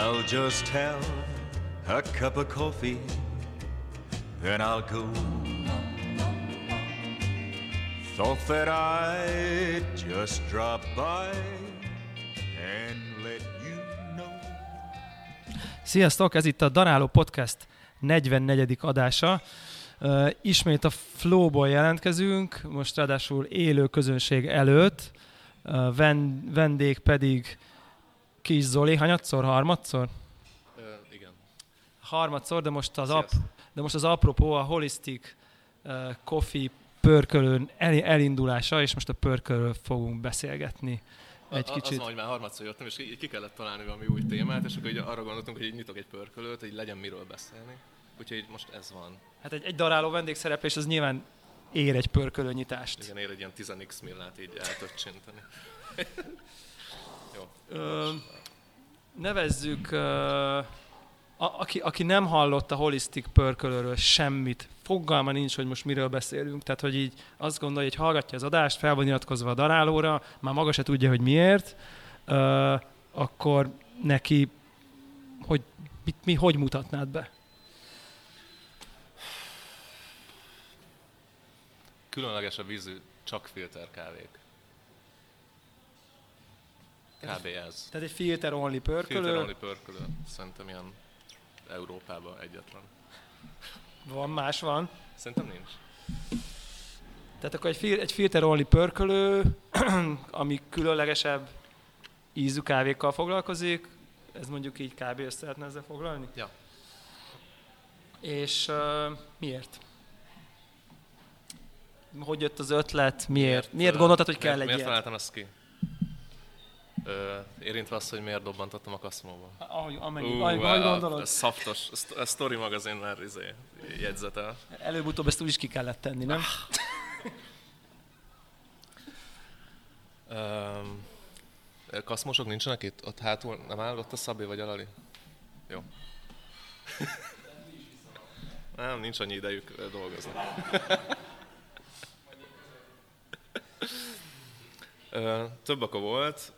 I'll just have a cup of coffee, then I'll go. Thought that I'd just drop by and let you know. Sziasztok, ez itt a Daráló Podcast 44. adása. Uh, ismét a Flowból jelentkezünk, most ráadásul élő közönség előtt. Uh, ven, vendég pedig Kis Zoli, hanyatszor, harmadszor? Ö, igen. Harmadszor, de most az, ap, Sziasztok. de most az apropó a Holistic uh, Coffee pörkölőn el, elindulása, és most a pörkölről fogunk beszélgetni egy A- kicsit. Az van, hogy már harmadszor jöttem, és ki, ki kellett találni valami új témát, és akkor így arra gondoltunk, hogy így nyitok egy pörkölőt, hogy legyen miről beszélni. Úgyhogy így most ez van. Hát egy, egy daráló vendégszereplés az nyilván ér egy pörkölő nyitást. Igen, ér egy ilyen 10x millát így eltöccsinteni. Ö, nevezzük, ö, a, aki, aki nem hallott a holistic pörkölőről semmit, fogalma nincs, hogy most miről beszélünk, tehát hogy így azt gondolja, hogy hallgatja az adást, fel van iratkozva a darálóra, már maga se tudja, hogy miért, ö, akkor neki, hogy mit, mi, hogy mutatnád be? Különleges a vízű, csak filter kávék. Kb. ez. Tehát egy filter only pörkölő, Filter only pörkölő. Szerintem ilyen Európában egyetlen. van, más van. Szerintem nincs. Tehát akkor egy, fil- egy filter only pörkölő, ami különlegesebb ízű kávékkal foglalkozik, ez mondjuk így kb. össze lehetne ezzel foglalni? Ja. És uh, miért? Hogy jött az ötlet? Miért? Miért ö, gondoltad, hogy kell miért, egy Miért ilyet? találtam ezt ki? Érintve azt, hogy miért dobbantottam a kaszmóba. Ahogy, amennyi, Ú, ahogy, ahogy a- gondolod. A szaftos, a Sto- a Story magazin már izé, jegyzetel. Előbb-utóbb ezt úgy is ki kellett tenni, nem? Um, kaszmosok nincsenek itt? Ott hátul nem áll ott a Szabé vagy Alali? Jó. nem, nincs annyi idejük dolgozni. Több oka volt.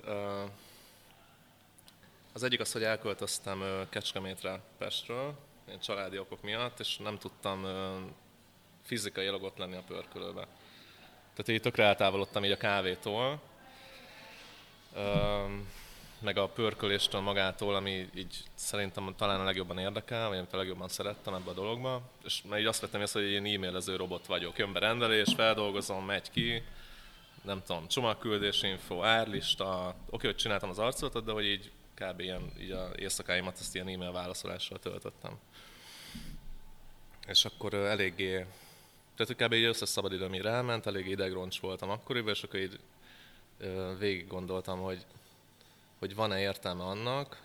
Az egyik az, hogy elköltöztem Kecskemétre Pestről, családi okok miatt, és nem tudtam fizikailag ott lenni a pörkölőbe. Tehát így tökre eltávolodtam így a kávétól, meg a pörköléstől magától, ami így szerintem talán a legjobban érdekel, vagy amit a legjobban szerettem ebbe a dologba. És így azt vettem észre, hogy én e-mailező robot vagyok. Jön be rendelés, feldolgozom, megy ki, nem tudom, csomagküldés info, árlista, oké, hogy csináltam az arcolatot, de hogy így kb. ilyen így a éjszakáimat ezt ilyen e-mail válaszolással töltöttem. És akkor eléggé, tehát kb. így összes szabadidőm így ráment, elég idegroncs voltam akkoriban, és akkor így végig gondoltam, hogy, hogy van-e értelme annak,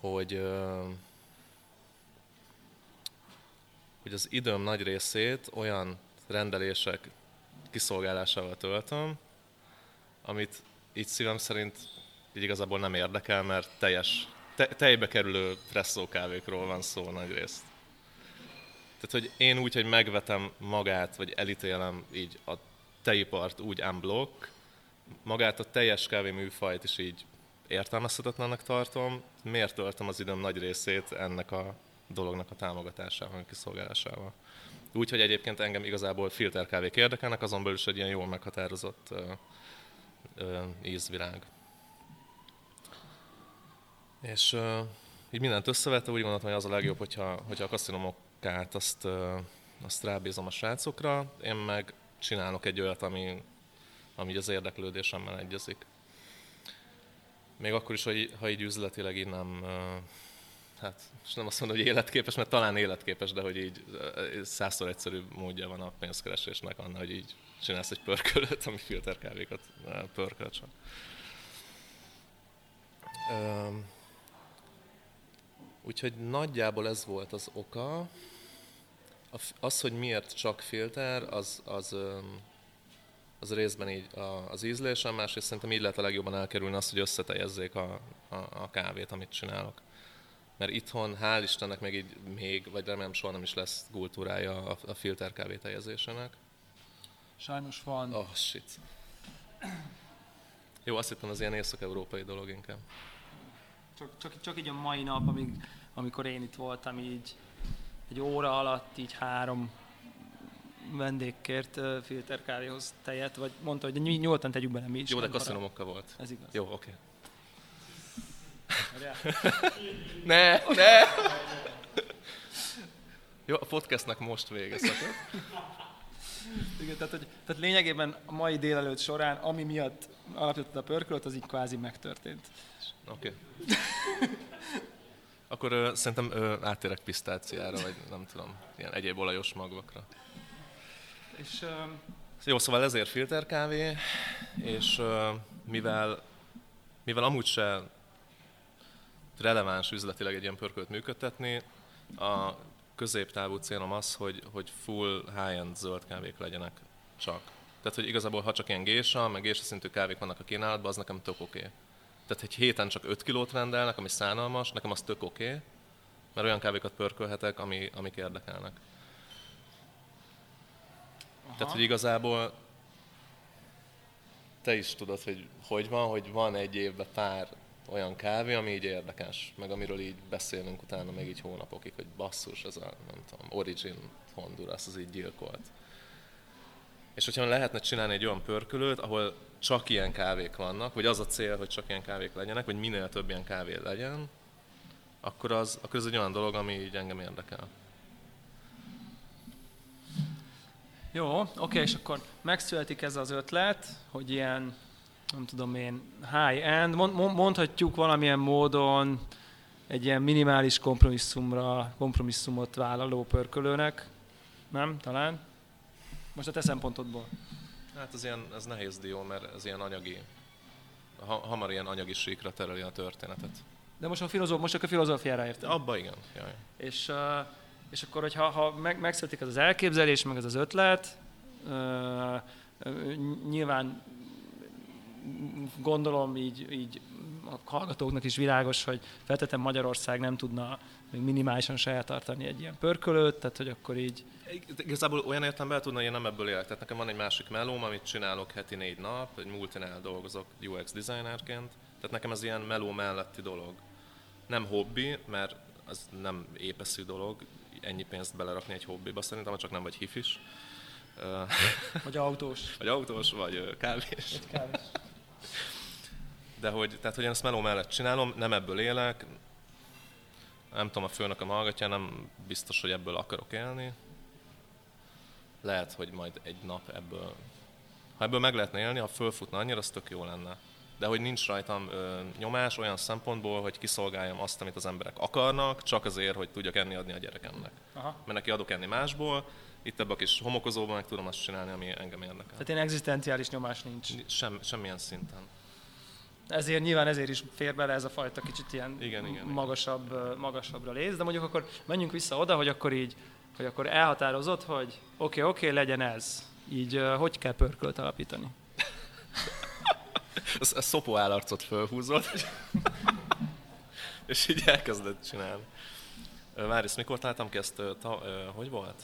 hogy, hogy az időm nagy részét olyan rendelések kiszolgálásával töltöm, amit így szívem szerint így igazából nem érdekel, mert teljes, te, tejbe kerülő presszó kávékról van szó nagy részt. Tehát, hogy én úgy, hogy megvetem magát, vagy elítélem így a tejipart úgy unblock, magát a teljes kávé műfajt is így értelmezhetetlennek tartom. Miért töltöm az időm nagy részét ennek a dolognak a támogatásával, kiszolgálásával? Úgyhogy egyébként engem igazából filterkávék érdekelnek, azon belül is egy ilyen jól meghatározott ö, ö, ízvilág. És ö, így mindent összevetve úgy gondoltam, hogy az a legjobb, hogyha, hogyha a kaszinomokát azt, ö, azt rábízom a srácokra, én meg csinálok egy olyat, ami, ami az érdeklődésemmel egyezik. Még akkor is, hogy, ha így üzletileg így nem, hát és nem azt mondom, hogy életképes, mert talán életképes, de hogy így százszor egyszerűbb módja van a pénzkeresésnek annál, hogy így csinálsz egy pörkölőt, ami filterkávékat pörköl csak. Öm, Úgyhogy nagyjából ez volt az oka. Az, hogy miért csak filter, az, az, az részben így az ízlésem, másrészt szerintem így lehet a legjobban elkerülni azt, hogy összeteljezzék a, a, a kávét, amit csinálok. Mert itthon, hál' Istennek még így még, vagy remélem soha nem is lesz kultúrája a, a filter kávé teljezésének. Sajnos van. Oh, shit. Jó, azt hittem az ilyen észak-európai dolog inkább. csak, csak, csak így a mai nap, amíg, amikor én itt voltam, így egy óra alatt így három vendég kért uh, filterkávéhoz tejet, vagy mondta, hogy nyugodtan tegyük bele mi is. Jó, de kaszinomokkal volt. Ez igaz. Jó, oké. ne, ne! Jó, a podcastnak most vége Igen, tehát, hogy, tehát lényegében a mai délelőtt során, ami miatt alapítottad a pörkölöt, az így kvázi megtörtént. Oké. Okay. Akkor ö, szerintem ö, áttérek pisztáciára, vagy nem tudom, ilyen egyéb olajos magvakra. És, ö... Jó, szóval ezért filterkávé, és ö, mivel, mivel amúgy se releváns üzletileg egy ilyen pörkölt működtetni, a középtávú célom az, hogy, hogy full high-end zöld kávék legyenek csak. Tehát, hogy igazából ha csak ilyen gésa, meg gésa szintű kávék vannak a kínálatban, az nekem tök oké. Okay. Tehát egy héten csak 5 kilót rendelnek, ami szánalmas, nekem az tök oké, okay, mert olyan kávékat pörkölhetek, ami, amik érdekelnek. Aha. Tehát, hogy igazából te is tudod, hogy hogy van, hogy van egy évben pár olyan kávé, ami így érdekes, meg amiről így beszélünk utána még így hónapokig, hogy basszus, ez a, nem tudom, Origin Honduras, az így gyilkolt. És hogyha lehetne csinálni egy olyan pörkölőt, ahol csak ilyen kávék vannak, vagy az a cél, hogy csak ilyen kávék legyenek, vagy minél több ilyen kávé legyen, akkor az, akkor ez egy olyan dolog, ami így engem érdekel. Jó, oké, és akkor megszületik ez az ötlet, hogy ilyen nem tudom én, high-end, mondhatjuk valamilyen módon egy ilyen minimális kompromisszumra, kompromisszumot vállaló pörkölőnek, nem? Talán? Most a te szempontodból. Hát ez, ilyen, ez nehéz dió, mert ez ilyen anyagi, ha, hamar ilyen anyagi síkra tereli a történetet. De most, a filozóf, most csak a filozófiára értem. Abba igen. Jaj. És, uh, és akkor, hogyha ha meg, megszületik ez az elképzelés, meg ez az ötlet, uh, nyilván gondolom így, így a hallgatóknak is világos, hogy feltétlenül Magyarország nem tudna még minimálisan saját tartani egy ilyen pörkölőt, tehát hogy akkor így... Igazából olyan értelemben tudna, én nem ebből élek. Tehát nekem van egy másik melóm, amit csinálok heti négy nap, egy multinál dolgozok UX designerként, tehát nekem ez ilyen meló melletti dolog. Nem hobbi, mert az nem épeszű dolog, ennyi pénzt belerakni egy hobbiba, szerintem csak nem vagy hifis. Vagy autós. vagy autós, vagy kávés. Vagy kávés. De hogy, tehát, hogy én ezt meló mellett csinálom, nem ebből élek, nem tudom, a főnököm hallgatja, nem biztos, hogy ebből akarok élni. Lehet, hogy majd egy nap ebből, ha ebből meg lehetne élni, ha fölfutna annyira, az tök jó lenne. De hogy nincs rajtam ö, nyomás olyan szempontból, hogy kiszolgáljam azt, amit az emberek akarnak, csak azért, hogy tudjak enni adni a gyerekemnek. Aha. Mert neki adok enni másból, itt ebben a kis homokozóban meg tudom azt csinálni, ami engem érdekel. Tehát ilyen egzisztenciális nyomás nincs. Sem, semmilyen szinten. Ezért nyilván ezért is fér bele ez a fajta kicsit ilyen igen, igen, magasabb, igen. magasabbra léz, de mondjuk akkor menjünk vissza oda, hogy akkor így, hogy akkor elhatározott, hogy oké, okay, oké, okay, legyen ez. Így hogy kell pörkölt alapítani? a szopó állarcot fölhúzott, és így elkezdett csinálni. Várj, ezt mikor találtam ki ezt, ta, hogy volt?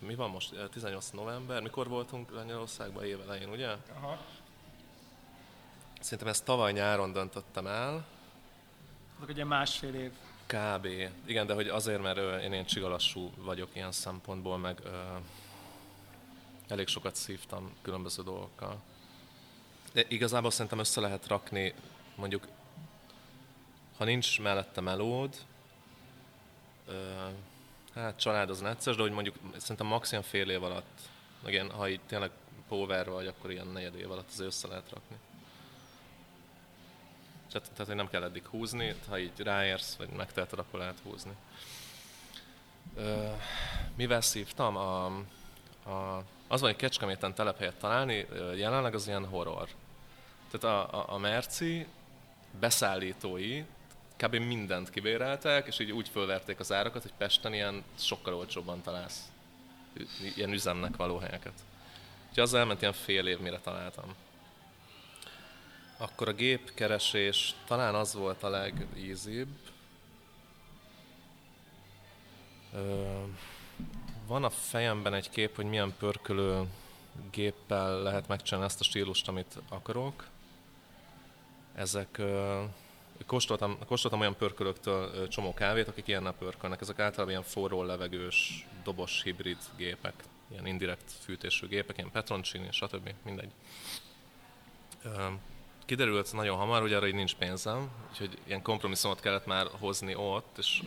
mi van most, 18 november, mikor voltunk Lengyelországban év elején, ugye? Aha. Szerintem ezt tavaly nyáron döntöttem el. Azok ugye másfél év. Kb. Igen, de hogy azért, mert én ilyen csigalassú vagyok ilyen szempontból, meg ö, elég sokat szívtam különböző dolgokkal. De igazából szerintem össze lehet rakni, mondjuk, ha nincs mellette melód, ö, Hát család az necces, de hogy mondjuk szerintem maximum fél év alatt, meg ilyen, ha így tényleg power vagy, akkor ilyen negyed év alatt azért össze lehet rakni. Tehát, hogy nem kell eddig húzni, ha így ráérsz, vagy megteheted, akkor lehet húzni. Ö, mivel szívtam? A, a, az van, hogy Kecskeméten telephelyet találni, jelenleg az ilyen horror. Tehát a, a, a Merci beszállítói kb. mindent kibéreltek, és így úgy fölverték az árakat, hogy Pesten ilyen sokkal olcsóbban találsz ilyen üzemnek való helyeket. Úgyhogy az elment ilyen fél év, mire találtam. Akkor a gépkeresés talán az volt a legízibb. Van a fejemben egy kép, hogy milyen pörkölő géppel lehet megcsinálni ezt a stílust, amit akarok. Ezek kóstoltam, kóstoltam olyan pörkölöktől csomó kávét, akik ilyennel pörkölnek. Ezek általában ilyen forró levegős, dobos hibrid gépek, ilyen indirekt fűtésű gépek, ilyen Petroncini, stb. mindegy. Kiderült nagyon hamar, hogy arra így nincs pénzem, úgyhogy ilyen kompromisszumot kellett már hozni ott, és,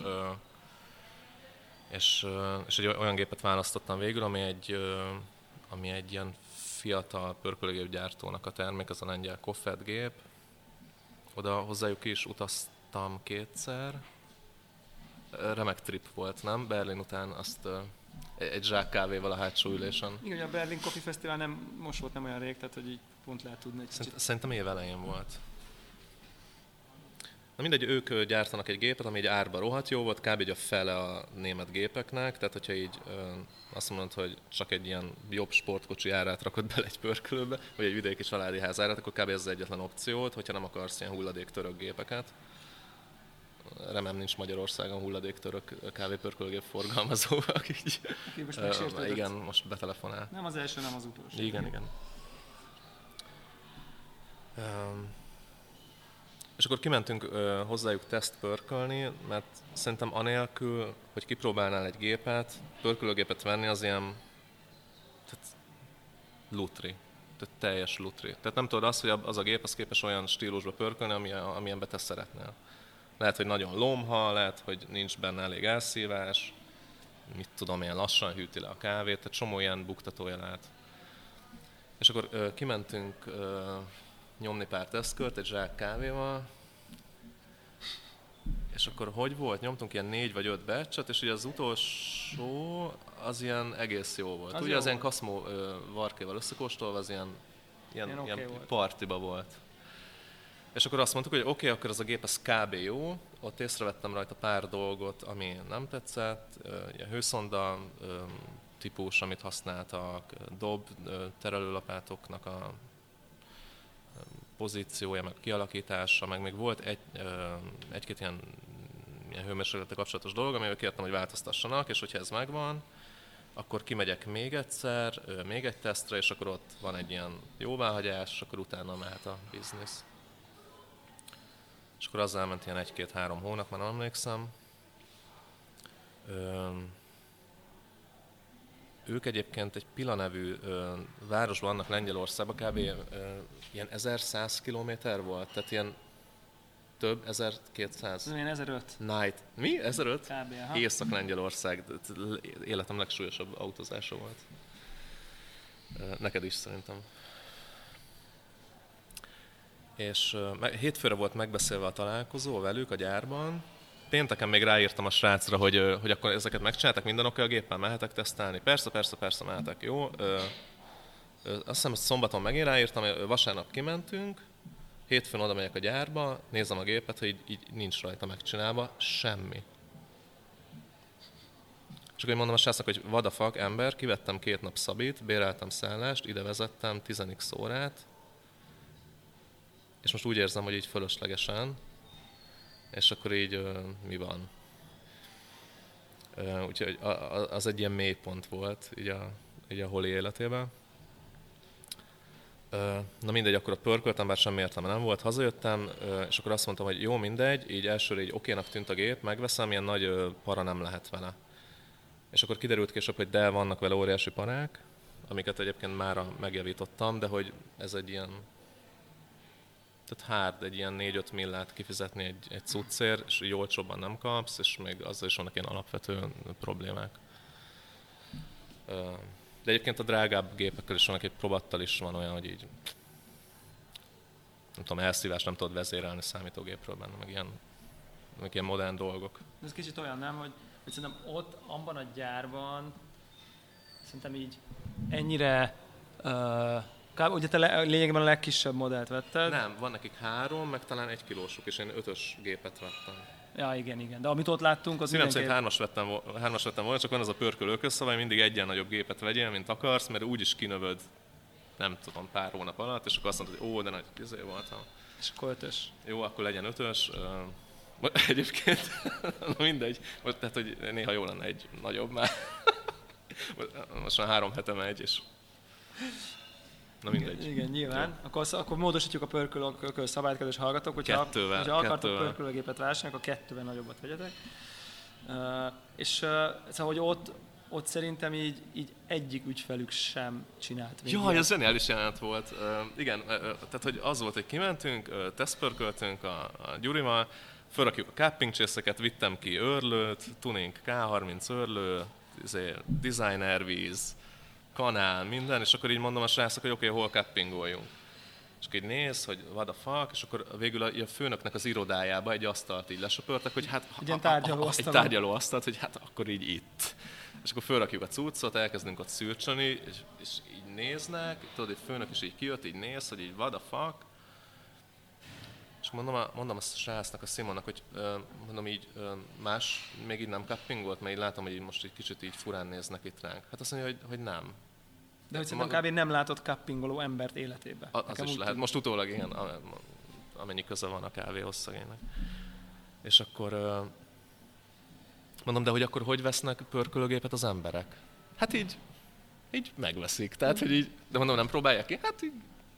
és, és egy olyan gépet választottam végül, ami egy, ami egy ilyen fiatal pörkölőgépgyártónak a termék, az a lengyel Koffet gép. Oda hozzájuk is utaztam kétszer. Remek trip volt, nem? Berlin után azt egy zsák kávéval a hátsó ülésen. Igen, a Berlin Coffee Festival nem, most volt nem olyan rég, tehát hogy így pont lehet tudni egy kicsit. Szerint, szerintem év elején volt. Na mindegy, ők gyártanak egy gépet, ami egy árba rohadt jó volt, kb. a fele a német gépeknek, tehát hogyha így ö, azt mondod, hogy csak egy ilyen jobb sportkocsi árát rakod bele egy pörkölőbe, vagy egy vidéki családi ház árát, akkor kb. ez az egyetlen opciót, hogyha nem akarsz ilyen hulladéktörök gépeket. Remélem nincs Magyarországon hulladéktörök kávépörkölőgép forgalmazó, aki így, Aki most megsértődött. igen, most betelefonál. Nem az első, nem az utolsó. Igen, igen. És akkor kimentünk uh, hozzájuk teszt pörkölni, mert szerintem anélkül, hogy kipróbálnál egy gépet, pörkölőgépet venni az ilyen tehát lutri. Tehát teljes lutri. Tehát nem tudod azt, hogy az a gép az képes olyan stílusba pörkölni, ami, amilyenbe te szeretnél. Lehet, hogy nagyon lomha, lehet, hogy nincs benne elég elszívás, mit tudom, ilyen lassan hűti le a kávét, tehát csomó ilyen buktatója lehet. És akkor ö, kimentünk ö, nyomni pár tesztkört egy zsák kávéval, és akkor hogy volt? Nyomtunk ilyen négy vagy öt beccset, és ugye az utolsó az ilyen egész jó volt. Az ugye jó az ilyen kaszmó varkéval összekóstolva, az ilyen, ilyen, Ilyen ilyen, oké volt. partiba volt. És akkor azt mondtuk, hogy oké, okay, akkor ez a gép ez kb. jó. Ott észrevettem rajta pár dolgot, ami nem tetszett. Ilyen hőszonda típus, amit használtak, dob terelőlapátoknak a pozíciója, meg kialakítása, meg még volt egy, egy-két ilyen, ilyen hőmérsékletek kapcsolatos dolog, amivel kértem, hogy változtassanak, és hogyha ez megvan, akkor kimegyek még egyszer, még egy tesztre, és akkor ott van egy ilyen jóváhagyás, és akkor utána mehet a biznisz. És akkor az elment ilyen egy-két-három hónap, már nem emlékszem. Ők egyébként egy Pila nevű ö, városban vannak Lengyelországban, kb. Ö, ilyen 1100 kilométer volt, tehát ilyen több, 1200. Ez ilyen 1005 Night. Mi? 1005? kb. Aha. Észak-Lengyelország. Életem legsúlyosabb autózása volt. Neked is szerintem. És hétfőre volt megbeszélve a találkozó velük a gyárban. Pénteken még ráírtam a srácra, hogy, hogy akkor ezeket megcsináltak, minden oké a géppel, mehetek tesztelni. Persze, persze, persze, mehetek, jó. Ö, ö, azt hiszem, hogy szombaton megint ráírtam, vasárnap kimentünk, hétfőn oda megyek a gyárba, nézem a gépet, hogy így, így nincs rajta megcsinálva semmi. És akkor mondom a srácnak, hogy fuck, ember, kivettem két nap szabít, béreltem szállást, ide vezettem 10 órát, és most úgy érzem, hogy így fölöslegesen, és akkor így ö, mi van. Ö, úgyhogy a- a- az egy ilyen mélypont volt így a, így a holi életében. Ö, Na mindegy, akkor a pörköltem, bár semmi értelme nem volt, hazajöttem, ö, és akkor azt mondtam, hogy jó, mindegy, így elsőre így okénak tűnt a gép, megveszem, ilyen nagy ö, para nem lehet vele. És akkor kiderült később, hogy de vannak vele óriási parák, amiket egyébként már megjavítottam, de hogy ez egy ilyen tehát hard egy ilyen 4-5 millát kifizetni egy, egy cuccért, és így olcsóbban nem kapsz, és még azzal is vannak ilyen alapvető problémák. De egyébként a drágább gépekkel is vannak, egy probattal is van olyan, hogy így nem tudom, elszívás nem tudod vezérelni számítógépről benne, meg ilyen, meg ilyen modern dolgok. Ez kicsit olyan, nem, hogy, hogy szerintem ott, abban a gyárban szerintem így ennyire uh, kb. ugye te le, lényegében a legkisebb modellt vetted. Nem, van nekik három, meg talán egy kilósuk, és én ötös gépet vettem. Ja, igen, igen. De amit ott láttunk, az Szívem mindenképp... hármas vettem, hármas vettem volna, csak van az a pörkölő közszabály, mindig egyen nagyobb gépet vegyél, mint akarsz, mert úgyis kinövöd, nem tudom, pár hónap alatt, és akkor azt mondod, hogy ó, de nagy izé voltam. És akkor ötös. Jó, akkor legyen ötös. Egyébként, na mindegy, most, tehát, hogy néha jó lenne egy nagyobb már. Most már három hete megy, és Na mindegy. Igen, nyilván. Akkor, akkor módosítjuk a pörkölő szabályt, kedves hallgatók, hogyha, Kettővel, hogyha akartok pörkölőgépet vásárolni, akkor kettővel nagyobbat vegyetek. Uh, és uh, szóval, hogy ott, ott szerintem így, így egyik ügyfelük sem csinált még Jaj, ez zseniális jelenet volt. Uh, igen, uh, tehát hogy az volt, hogy kimentünk, uh, tesztpörköltünk a, a Gyurival, felrakjuk a capping csészeket, vittem ki őrlőt, tuning K30 őrlő, izé, designer víz, kanál, minden, és akkor így mondom a srácok, hogy oké, okay, hol cappingoljunk. És akkor így néz, hogy what the fuck, és akkor végül a, a főnöknek az irodájába egy asztalt így lesöpörtek, hogy hát... Egy tárgyalóasztalon. Egy tárgyalóasztalt, hogy hát akkor így itt. És akkor fölrakjuk a cuccot, elkezdünk ott szürcsöni, és, és így néznek, tudod, egy főnök is így kijött, így néz, hogy így what the fuck. Mondom a, mondom a srácnak, a Simonnak, hogy ö, mondom így ö, más még így nem cappingolt, mert így látom, hogy így most egy kicsit így furán néznek itt ránk. Hát azt mondja, hogy, hogy nem. De hogy szerintem kb. nem látott cuppingoló embert életébe. A, az is lehet. Most utólag igen, amennyi köze van a kávéhoz szegénynek. És akkor ö, mondom, de hogy akkor hogy vesznek pörkölőgépet az emberek? Hát így, így megveszik. Tehát, hogy így, de mondom, nem próbálják ki? Hát így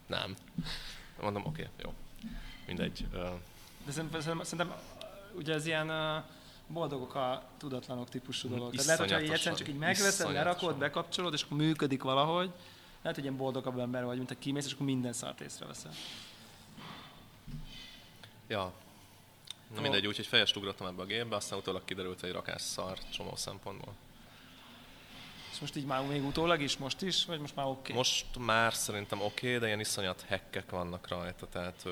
nem. Mondom, oké, okay, jó. Mindegy. De szerintem, szerintem, ugye ez ilyen boldogok a tudatlanok típusú dolog. Tehát lehet, hogyha egyszerűen csak így megveszed, lerakod, bekapcsolod, és akkor működik valahogy. Lehet, hogy ilyen boldogabb ember vagy, mint a kimész, és akkor minden szart észreveszel. Ja. Na mindegy, úgyhogy fejest ugrottam ebbe a gépbe, aztán utólag kiderült, hogy rakás szar csomó szempontból. És most így már még utólag is, most is, vagy most már oké? Okay. Most már szerintem oké, okay, de ilyen iszonyat hekkek vannak rajta. Tehát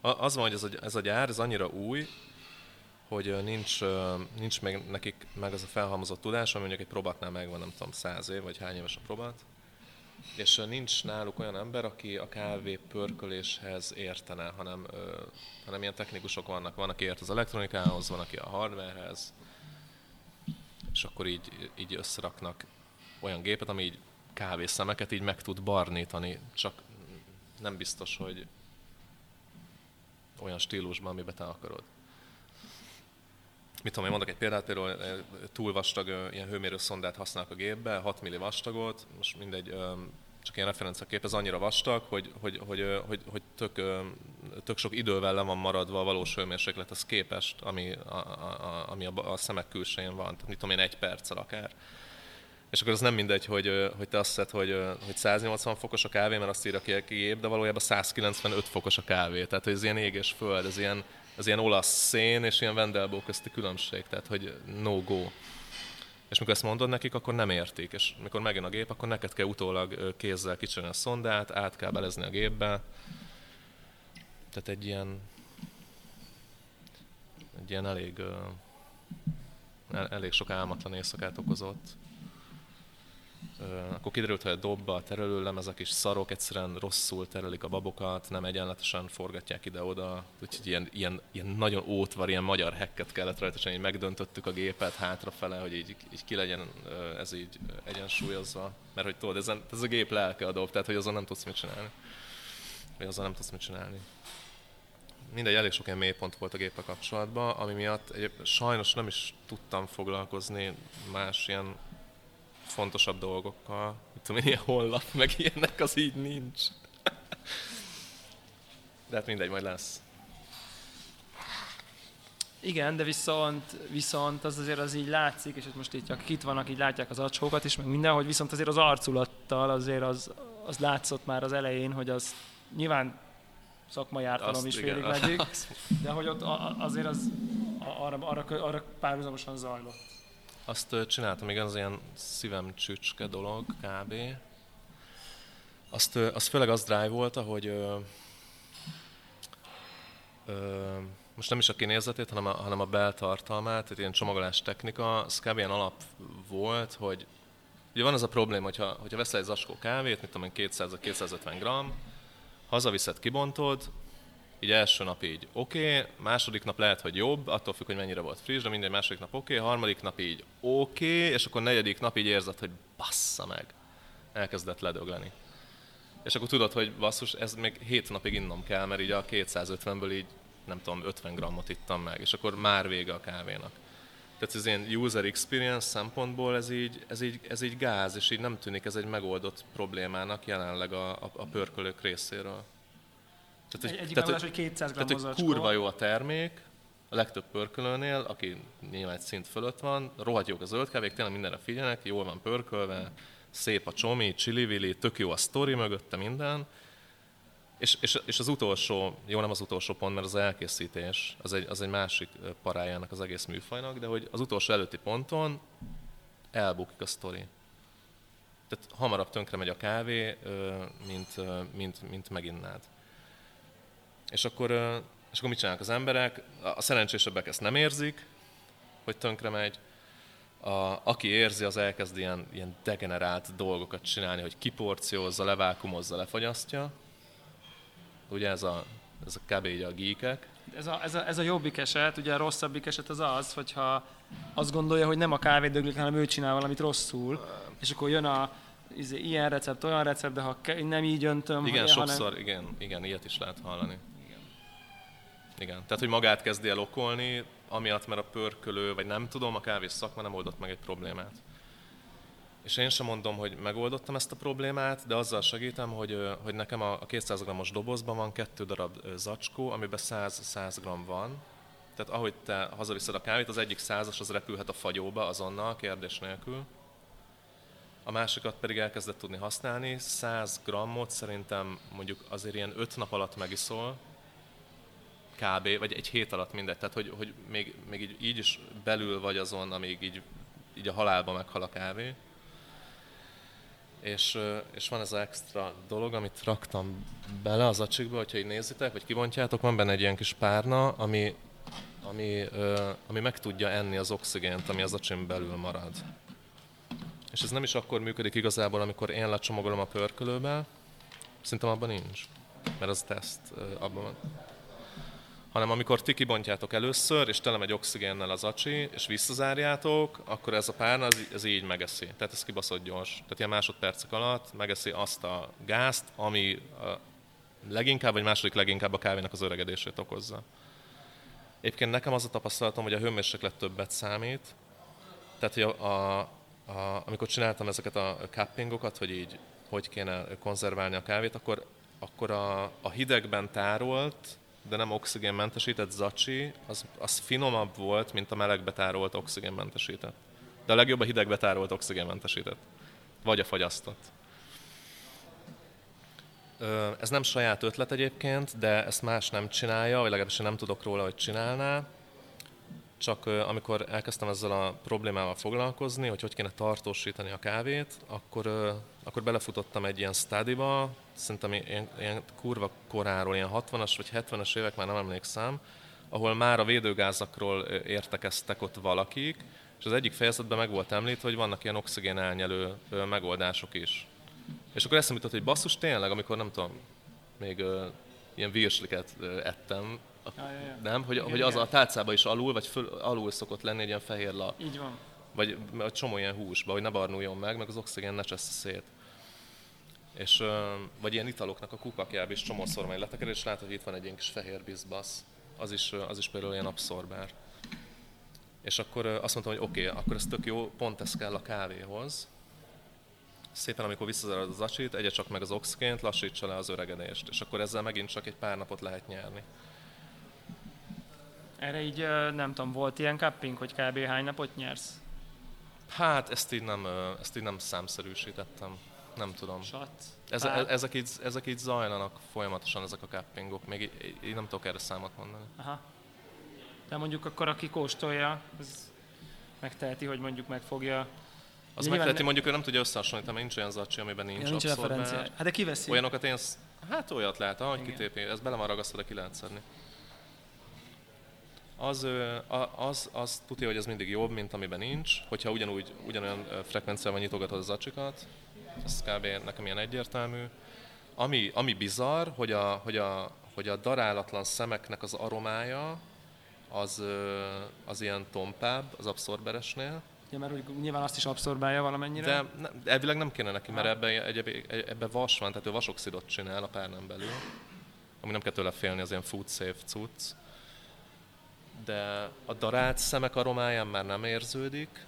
az van, hogy ez a, ez a gyár, ez annyira új, hogy nincs, nincs még nekik meg az a felhalmozott tudás, ami mondjuk egy próbátnál megvan, nem tudom, száz év, vagy hány éves a próbát. És nincs náluk olyan ember, aki a kávé pörköléshez értene, hanem, hanem ilyen technikusok vannak. Van, aki ért az elektronikához, van, aki a hardwarehez, és akkor így, így összeraknak olyan gépet, ami így kávészemeket így meg tud barnítani, csak nem biztos, hogy olyan stílusban, amiben te akarod. Mit tudom, én mondok egy példát, például eh, túl vastag ilyen hőmérőszondát használnak a gépbe, 6 milli vastagot, most mindegy, csak ilyen referenciakép, ez annyira vastag, hogy, hogy, hogy, hogy, hogy tök, tök sok idővel le van maradva a valós hőmérséklethez képest, ami a, a, ami a, a szemek külsején van. Tehát mit tudom én, egy perccel akár. És akkor az nem mindegy, hogy, hogy te azt hiszed, hogy, hogy 180 fokos a kávé, mert azt írja ki a gép, de valójában 195 fokos a kávé. Tehát hogy ez ilyen ég és föld, ez ilyen, ez ilyen olasz szén és ilyen Vendelbó közti különbség, tehát hogy no go. És mikor ezt mondod nekik, akkor nem értik, és mikor megjön a gép, akkor neked kell utólag kézzel kicserélni a szondát, át kell belezni a gépbe. Tehát egy ilyen, egy ilyen elég, elég sok álmatlan éjszakát okozott. Akkor kiderült, hogy a dobba a terelőlemezek is szarok, egyszerűen rosszul terelik a babokat, nem egyenletesen forgatják ide-oda, úgyhogy ilyen, ilyen, ilyen nagyon ótvar, ilyen magyar hekket kellett rajta így megdöntöttük a gépet hátrafele, hogy így, így ki legyen ez így egyensúlyozva, mert hogy tudod, ez, ez a gép lelke a dob, tehát hogy azon nem tudsz mit csinálni. Vagy azzal nem tudsz mit csinálni. Mindegy, elég sok ilyen mélypont volt a géppel kapcsolatban, ami miatt egyéb, sajnos nem is tudtam foglalkozni más ilyen fontosabb dolgokkal. Mit tudom, én, ilyen honlap, meg ilyenek, az így nincs. De hát mindegy, majd lesz. Igen, de viszont, viszont az azért az így látszik, és most itt, akik itt vannak, így látják az acskókat is, meg minden, hogy viszont azért az arculattal azért az, az látszott már az elején, hogy az nyilván szakmai ártalom is félig meddig, de hogy ott azért az arra, arra, arra párhuzamosan zajlott. Azt csináltam, igen, az ilyen szívem csücske dolog, kb. Azt, az főleg az drive volt, hogy ö, ö, most nem is a kinézetét, hanem a, hanem a beltartalmát, tehát ilyen csomagolás technika, az kb. ilyen alap volt, hogy ugye van az a probléma, hogyha, hogyha veszel egy zacskó kávét, mit tudom én, 200-250 gram, hazaviszed, kibontod, így első nap így oké, okay, második nap lehet, hogy jobb, attól függ, hogy mennyire volt friss, de minden második nap oké, okay, harmadik nap így oké, okay, és akkor negyedik nap így érzed, hogy bassza meg, elkezdett ledögleni. És akkor tudod, hogy basszus, ez még hét napig innom kell, mert így a 250-ből így nem tudom, 50 grammot ittam meg, és akkor már vége a kávénak. Tehát ez ilyen user experience szempontból ez így, ez, így, ez így gáz, és így nem tűnik ez egy megoldott problémának jelenleg a, a, a pörkölők részéről. Tehát, egy, egyik tehát, megoldás, hogy 200 tehát, hogy kurva jó a termék, a legtöbb pörkölőnél, aki nyilván egy szint fölött van, rohadt jók a zöld kávék, tényleg mindenre figyelnek, jól van pörkölve, szép a csomi, csili tök jó a sztori mögötte minden, és, és, és, az utolsó, jó nem az utolsó pont, mert az elkészítés, az egy, az egy másik parájának az egész műfajnak, de hogy az utolsó előtti ponton elbukik a sztori. Tehát hamarabb tönkre megy a kávé, mint, mint, mint meginnád. És akkor, és akkor mit csinálnak az emberek? A szerencsésebbek ezt nem érzik, hogy tönkre megy. A, aki érzi, az elkezd ilyen, ilyen degenerált dolgokat csinálni, hogy kiporciózza, levákumozza, lefagyasztja ugye ez a, ez a kb. így a geekek. Ez a, ez, a, ez a jobbik eset, ugye a rosszabbik eset az az, hogyha azt gondolja, hogy nem a kávé döglik, hanem ő csinál valamit rosszul, és akkor jön a izé, ilyen recept, olyan recept, de ha nem így öntöm, Igen, hanem... sokszor, igen, igen, ilyet is lehet hallani. Igen. Tehát, hogy magát kezdi el okolni, amiatt, mert a pörkölő, vagy nem tudom, a kávés szakma nem oldott meg egy problémát. És én sem mondom, hogy megoldottam ezt a problémát, de azzal segítem, hogy, hogy nekem a 200 g-os dobozban van kettő darab zacskó, amiben 100, 100 g van. Tehát ahogy te hazaviszed a kávét, az egyik százas az repülhet a fagyóba azonnal, kérdés nélkül. A másikat pedig elkezdett tudni használni. 100 grammot szerintem mondjuk azért ilyen 5 nap alatt megiszol, kb. vagy egy hét alatt mindegy. Tehát, hogy, hogy még, még így, így is belül vagy azon, amíg így, így a halálba meghal a kávé és, és van ez az extra dolog, amit raktam bele az acsikba, hogyha így nézitek, vagy kibontjátok, van benne egy ilyen kis párna, ami, ami, ami meg tudja enni az oxigént, ami az acsin belül marad. És ez nem is akkor működik igazából, amikor én lecsomagolom a pörkölőbe, szerintem abban nincs, mert az teszt abban van hanem amikor ti kibontjátok először, és tele megy oxigénnel az acsi, és visszazárjátok, akkor ez a párna, ez így megeszi. Tehát ez kibaszott gyors. Tehát ilyen másodpercek alatt megeszi azt a gázt, ami a leginkább, vagy második leginkább a kávénak az öregedését okozza. Egyébként nekem az a tapasztalatom, hogy a hőmérséklet többet számít. Tehát, hogy a, a, a, amikor csináltam ezeket a cuppingokat, hogy így hogy kéne konzerválni a kávét, akkor, akkor a, a hidegben tárolt de nem oxigénmentesített zacsi, az, az finomabb volt, mint a melegbe tárolt oxigénmentesített. De a legjobb a hidegbe oxigénmentesített. Vagy a fagyasztott. Ez nem saját ötlet egyébként, de ezt más nem csinálja, vagy legalábbis én nem tudok róla, hogy csinálná. Csak amikor elkezdtem ezzel a problémával foglalkozni, hogy hogy kéne tartósítani a kávét, akkor, akkor belefutottam egy ilyen studyba, szerintem ilyen, ilyen kurva koráról, ilyen 60-as vagy 70-es évek, már nem emlékszem, ahol már a védőgázakról értekeztek ott valakik, és az egyik fejezetben meg volt említve, hogy vannak ilyen oxigén elnyelő megoldások is. És akkor eszembe jutott, hogy basszus, tényleg, amikor nem tudom, még ilyen virsliket uh, ettem, a, ja, ja, ja. nem? Hogy, igen, hogy az igen. a tálcába is alul, vagy föl, alul szokott lenni egy ilyen fehér lap. Így van. Vagy a csomó ilyen húsba, hogy ne barnuljon meg, meg az oxigén ne csessze szét és, vagy ilyen italoknak a kupakjába is csomószor majd leteker, és látod, hogy itt van egy ilyen kis fehér bizbasz, az is, az is például ilyen abszorbár. És akkor azt mondtam, hogy oké, okay, akkor ez tök jó, pont ez kell a kávéhoz. Szépen, amikor visszazárod az acsit, egye csak meg az oxigént, lassítsa le az öregedést, és akkor ezzel megint csak egy pár napot lehet nyerni. Erre így nem tudom, volt ilyen cupping, hogy kb. hány napot nyersz? Hát ezt így nem, ezt így nem számszerűsítettem nem tudom. Sat, ez, ezek, így, ezek így zajlanak folyamatosan, ezek a cappingok. Még így, így nem tudok erre számot mondani. Aha. De mondjuk akkor aki kóstolja, az megteheti, hogy mondjuk megfogja az Ugye megteheti, mondjuk ő nem tudja összehasonlítani, mert nincs olyan zacsi, amiben nincs, ja, nincs referencia. Hát de kiveszi? Olyanokat én, hát olyat lehet, ahogy kitépi, ez bele van ragasztva, de ki lehet szedni. Az, az, az tudja, hogy ez mindig jobb, mint amiben nincs, hogyha ugyanúgy, ugyanolyan frekvenciával nyitogatod az zacsikat, ez kb. nekem ilyen egyértelmű. Ami, ami bizarr, hogy a, hogy, a, hogy a darálatlan szemeknek az aromája az, az ilyen tompább az abszorberesnél. Ja, mert úgy, nyilván azt is abszorbálja valamennyire. De ne, elvileg nem kéne neki, mert ebben egy, ebbe vas van, tehát ő vasoxidot csinál a párnán belül, ami nem kell tőle félni, az ilyen food safe cucc. De a darált szemek aromáján már nem érződik,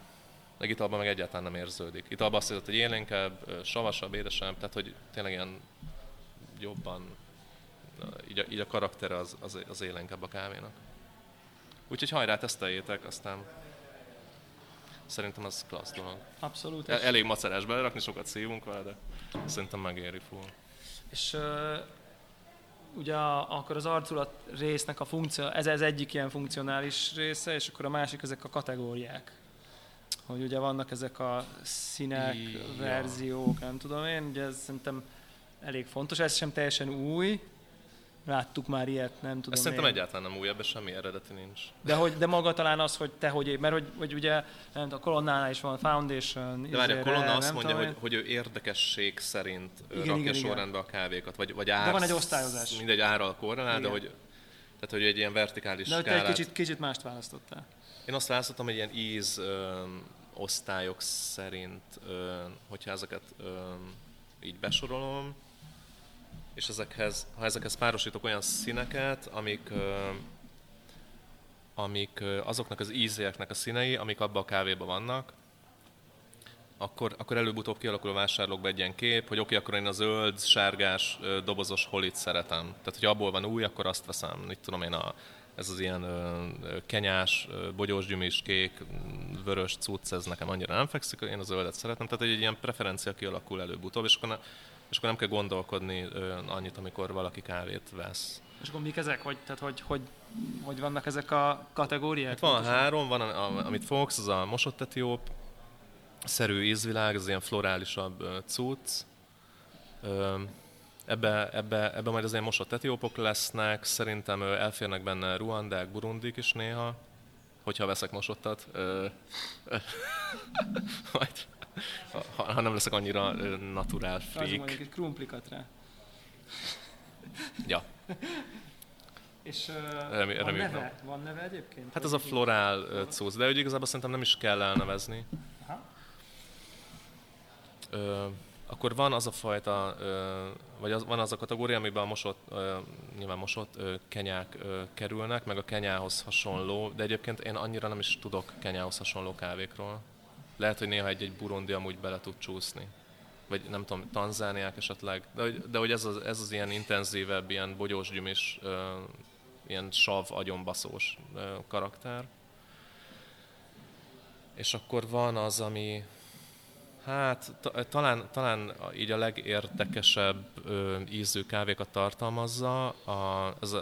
meg italban meg egyáltalán nem érződik. Italban azt hiszem, hogy élénkebb, savasabb, édesebb, tehát hogy tényleg ilyen jobban, így a, így a karaktere az, az, az élénkebb a kávénak. Úgyhogy hajrá, teszteljétek, aztán szerintem az klassz dolog. Abszolút. El, elég macerás belerakni, sokat szívunk vele, de szerintem megéri full. És uh, ugye a, akkor az arculat résznek a funkció, ez az egyik ilyen funkcionális része, és akkor a másik ezek a kategóriák. Hogy ugye vannak ezek a színek, I, verziók, nem tudom én, ugye ez szerintem elég fontos, ez sem teljesen új, láttuk már ilyet, nem tudom Ez szerintem egyáltalán nem új, ebben semmi eredeti nincs. De, hogy, de maga talán az, hogy te hogy, mert hogy, hogy ugye nem, a kolonnánál is van Foundation. De várj, a kolonna azt mondja, hogy, hogy ő érdekesség szerint igen, rakja igen, sorrendbe igen. a kávékat, vagy, vagy ár, De van egy osztályozás. Mindegy árral korrelál, de hogy, tehát, hogy egy ilyen vertikális De skálát... egy kicsit, kicsit mást választottál. Én azt választottam, hogy ilyen íz ö, osztályok szerint, ö, hogyha ezeket ö, így besorolom, és ezekhez, ha ezekhez párosítok olyan színeket, amik, amik azoknak az ízéknek a színei, amik abban a kávéban vannak, akkor, akkor előbb-utóbb kialakul a vásárlókba egy ilyen kép, hogy oké, okay, akkor én a zöld, sárgás, dobozos holit szeretem. Tehát, hogy abból van új, akkor azt veszem. Mit tudom én, a, ez az ilyen ö, kenyás, bogyósgyümés, kék, vörös cucc, ez nekem annyira nem fekszik, én a zöldet szeretem. Tehát, egy ilyen preferencia kialakul előbb-utóbb, és akkor és akkor nem kell gondolkodni ö, annyit, amikor valaki kávét vesz. És akkor mik ezek? Hogy, tehát hogy, hogy, hogy vannak ezek a kategóriák? Hát van három, van a, a, amit fogsz, az a mosott etióp, szerű ízvilág, az ilyen florálisabb ö, cucc. Ö, ebbe, ebbe, ebbe majd az ilyen mosott etiópok lesznek, szerintem ö, elférnek benne ruandák, burundik is néha, hogyha veszek mosottat. Ö, ö, majd ha, ha nem leszek annyira naturál freak. Az egy krumplikat rá. Ja. És uh, Remé, van, neve? van neve egyébként? Hát ez a florál cucc, de hogy igazából szerintem nem is kell elnevezni. Aha. Ö, akkor van az a fajta, ö, vagy az, van az a kategória, amiben a mosott, ö, nyilván mosott ö, kenyák ö, kerülnek, meg a kenyához hasonló, de egyébként én annyira nem is tudok kenyához hasonló kávékról. Lehet, hogy néha egy-egy burundi amúgy bele tud csúszni. Vagy nem tudom, tanzániák esetleg. De, de hogy ez az, ez az ilyen intenzívebb, ilyen bogyós gyümés, uh, ilyen sav, agyonbaszós uh, karakter. És akkor van az, ami Hát talán, talán így a legérdekesebb ö, ízű kávékat tartalmazza, a, az,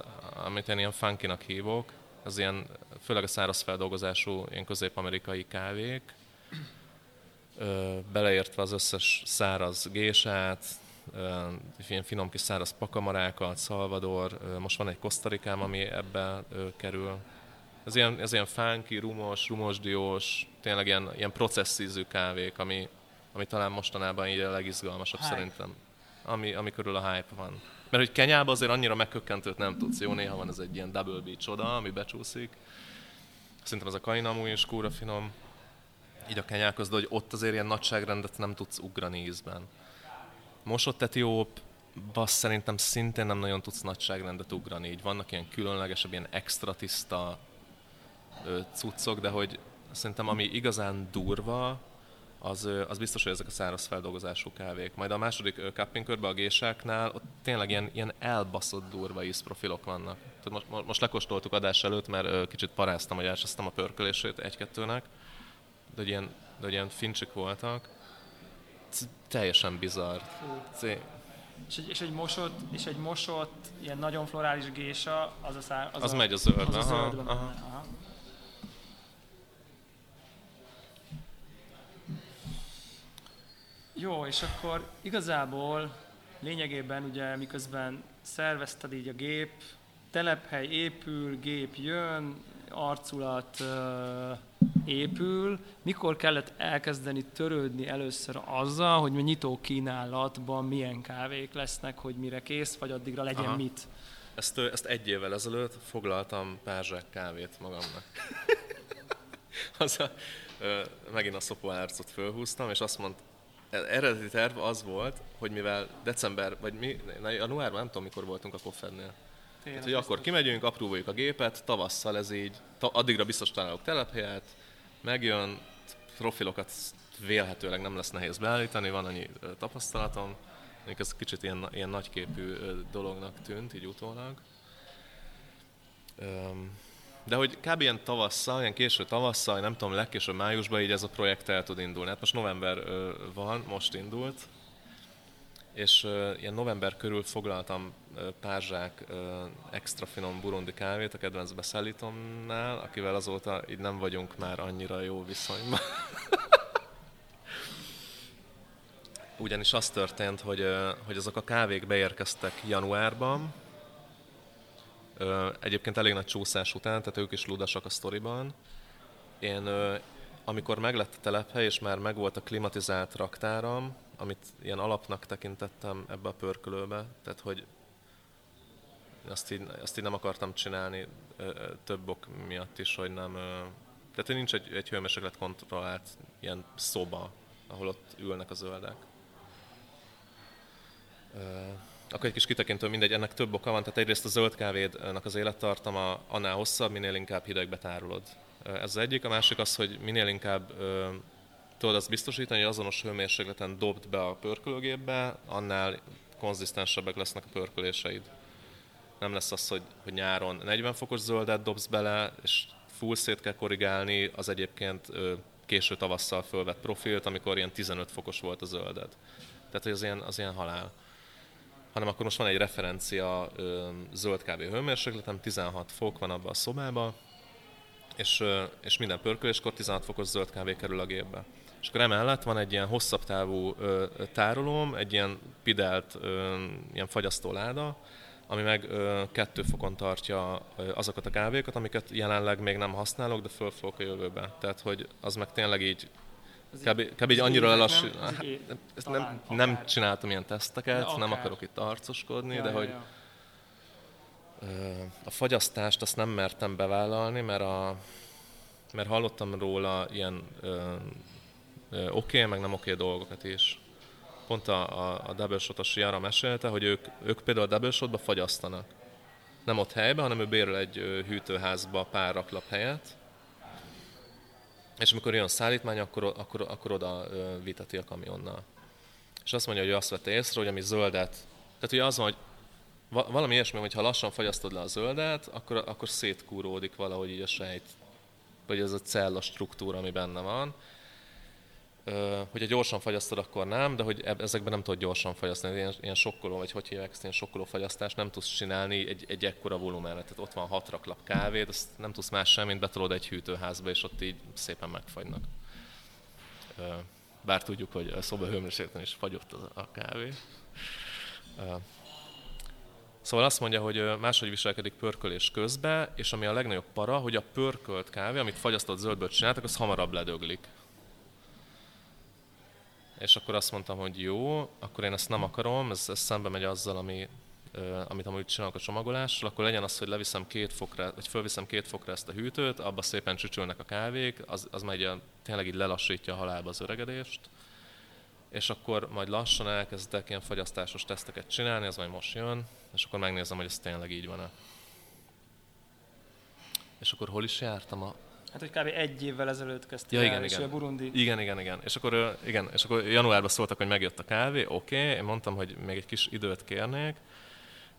amit én ilyen funkinak hívok, az ilyen, főleg a száraz feldolgozású ilyen közép-amerikai kávék, beleértve az összes száraz gésát, ilyen finom kis száraz pakamarákat, Salvador, most van egy kosztarikám, ami ebbe kerül. Ez ilyen, ez ilyen funky, rumos, rumosdiós, tényleg ilyen, ilyen processzízű kávék, ami, ami talán mostanában így a legizgalmasabb hype. szerintem, ami, ami körül a hype van. Mert hogy Kenyában azért annyira megkökkentőt nem tudsz, jó, néha van ez egy ilyen double beach csoda, ami becsúszik. Szerintem ez a kainamú is kúra finom így a kenyák között, hogy ott azért ilyen nagyságrendet nem tudsz ugrani ízben. Mosott etióp, bassz szerintem szintén nem nagyon tudsz nagyságrendet ugrani. Így vannak ilyen különlegesebb, ilyen extra tiszta ö, cuccok, de hogy szerintem ami igazán durva, az, az biztos, hogy ezek a száraz feldolgozású kávék. Majd a második cupping körbe a gésáknál ott tényleg ilyen, ilyen elbaszott durva ízprofilok vannak. Tehát most, most lekóstoltuk adás előtt, mert kicsit paráztam, hogy elsőztem a pörkölését egy-kettőnek, de hogy ilyen, de hogy ilyen fincsik voltak. Teljesen bizarr. És egy, és egy mosott, és egy mosott, ilyen nagyon florális gésa, az a szár, az, az a, megy a zöld. Az aha, a zöld aha. aha. Jó, és akkor igazából lényegében ugye miközben szervezted így a gép, telephely épül, gép jön, arculat épül, mikor kellett elkezdeni törődni először azzal, hogy a nyitó kínálatban milyen kávék lesznek, hogy mire kész, vagy addigra legyen Aha. mit? Ezt, ezt egy évvel ezelőtt foglaltam pár kávét magamnak. az a, megint a szopó árcot fölhúztam, és azt mondta, e, eredeti terv az volt, hogy mivel december, vagy mi, januárban, nem tudom mikor voltunk a koffennél, Tehát, hogy akkor kimegyünk, apróvoljuk a gépet, tavasszal ez így, addigra biztos találok telephelyet, megjön, profilokat vélhetőleg nem lesz nehéz beállítani, van annyi tapasztalatom, még ez kicsit ilyen, ilyen nagyképű dolognak tűnt, így utólag. De hogy kb. ilyen tavasszal, ilyen késő tavasszal, nem tudom, legkésőbb májusban így ez a projekt el tud indulni. Hát most november van, most indult, és ilyen november körül foglaltam pár zsák extra finom burundi kávét a kedvenc beszállítomnál, akivel azóta így nem vagyunk már annyira jó viszonyban. Ugyanis az történt, hogy, hogy azok a kávék beérkeztek januárban, egyébként elég nagy csúszás után, tehát ők is ludasak a sztoriban. Én, amikor meglett a telephely, és már megvolt a klimatizált raktáram, amit ilyen alapnak tekintettem ebbe a pörkölőbe, tehát hogy azt így, azt így nem akartam csinálni több ok miatt is, hogy nem... Tehát, hogy nincs egy, egy hőmérséklet kontrollált ilyen szoba, ahol ott ülnek a zöldek. Akkor egy kis kitekintő, mindegy, ennek több oka van. Tehát egyrészt a zöld kávédnak az élettartama annál hosszabb, minél inkább hidegbe tárolod. Ez az egyik. A másik az, hogy minél inkább tudod azt biztosítani, hogy azonos hőmérsékleten dobd be a pörkölőgépbe, annál konzisztensebbek lesznek a pörköléseid. Nem lesz az, hogy, hogy nyáron 40 fokos zöldet dobsz bele, és full szét kell korrigálni az egyébként késő tavasszal fölvett profilt, amikor ilyen 15 fokos volt a zölded. Tehát, hogy az ilyen, az ilyen halál. Hanem akkor most van egy referencia zöld kávé hőmérsékletem, 16 fok van abban a szobában, és, és minden pörköléskor 16 fokos zöld kávé kerül a gépbe. És akkor emellett van egy ilyen hosszabb távú ö, tárolóm, egy ilyen pidelt ö, ilyen fagyasztó láda, ami meg ö, kettő fokon tartja ö, azokat a kávékat, amiket jelenleg még nem használok, de föl fogok a jövőbe. Tehát, hogy az meg tényleg így kb. kb. így annyira lelassú. Hát, nem, nem, nem csináltam ilyen teszteket, nem akarok itt arcoskodni, ja, de ja, hogy ja. A fagyasztást azt nem mertem bevállalni, mert, a, mert hallottam róla ilyen oké, okay, meg nem oké okay dolgokat is. Pont a, a, a double shot Jara mesélte, hogy ők, ők például a double shotba fagyasztanak. Nem ott helyben, hanem ő bérel egy hűtőházba pár raklap helyet, és amikor jön a szállítmány, akkor, akkor, akkor oda viteti a kamionnal. És azt mondja, hogy azt vette észre, hogy ami zöldet, tehát ugye az van, hogy valami ilyesmi, hogy ha lassan fagyasztod le a zöldet, akkor, akkor szétkúródik valahogy így a sejt, vagy ez a cella struktúra, ami benne van. Hogyha gyorsan fagyasztod, akkor nem, de hogy ezekben nem tudod gyorsan fagyasztani. Ilyen, ilyen sokkoló, vagy hogy hívják ezt, ilyen sokkoló fagyasztást nem tudsz csinálni egy, egy ekkora volumenre. Tehát ott van hat raklap kávét, azt nem tudsz más sem, mint betolod egy hűtőházba, és ott így szépen megfagynak. Bár tudjuk, hogy a szoba hőmérsékleten is fagyott a kávé. Szóval azt mondja, hogy máshogy viselkedik pörkölés közben, és ami a legnagyobb para, hogy a pörkölt kávé, amit fagyasztott zöldből csináltak, az hamarabb ledöglik. És akkor azt mondtam, hogy jó, akkor én ezt nem akarom, ez, ez szembe megy azzal, ami, amit amúgy csinálok a csomagolással, akkor legyen az, hogy leviszem két fokra, vagy fölviszem két fokra ezt a hűtőt, abba szépen csücsülnek a kávék, az, az megy, tényleg így lelassítja a halálba az öregedést, és akkor majd lassan elkezdek ilyen fagyasztásos teszteket csinálni, ez majd most jön, és akkor megnézem, hogy ez tényleg így van-e. És akkor hol is jártam a... Hát, hogy kb. egy évvel ezelőtt kezdtél ja, igen, el, igen. és a Burundi... Igen, igen, igen. És akkor, igen, és akkor januárban szóltak, hogy megjött a kávé, oké, okay. én mondtam, hogy még egy kis időt kérnék,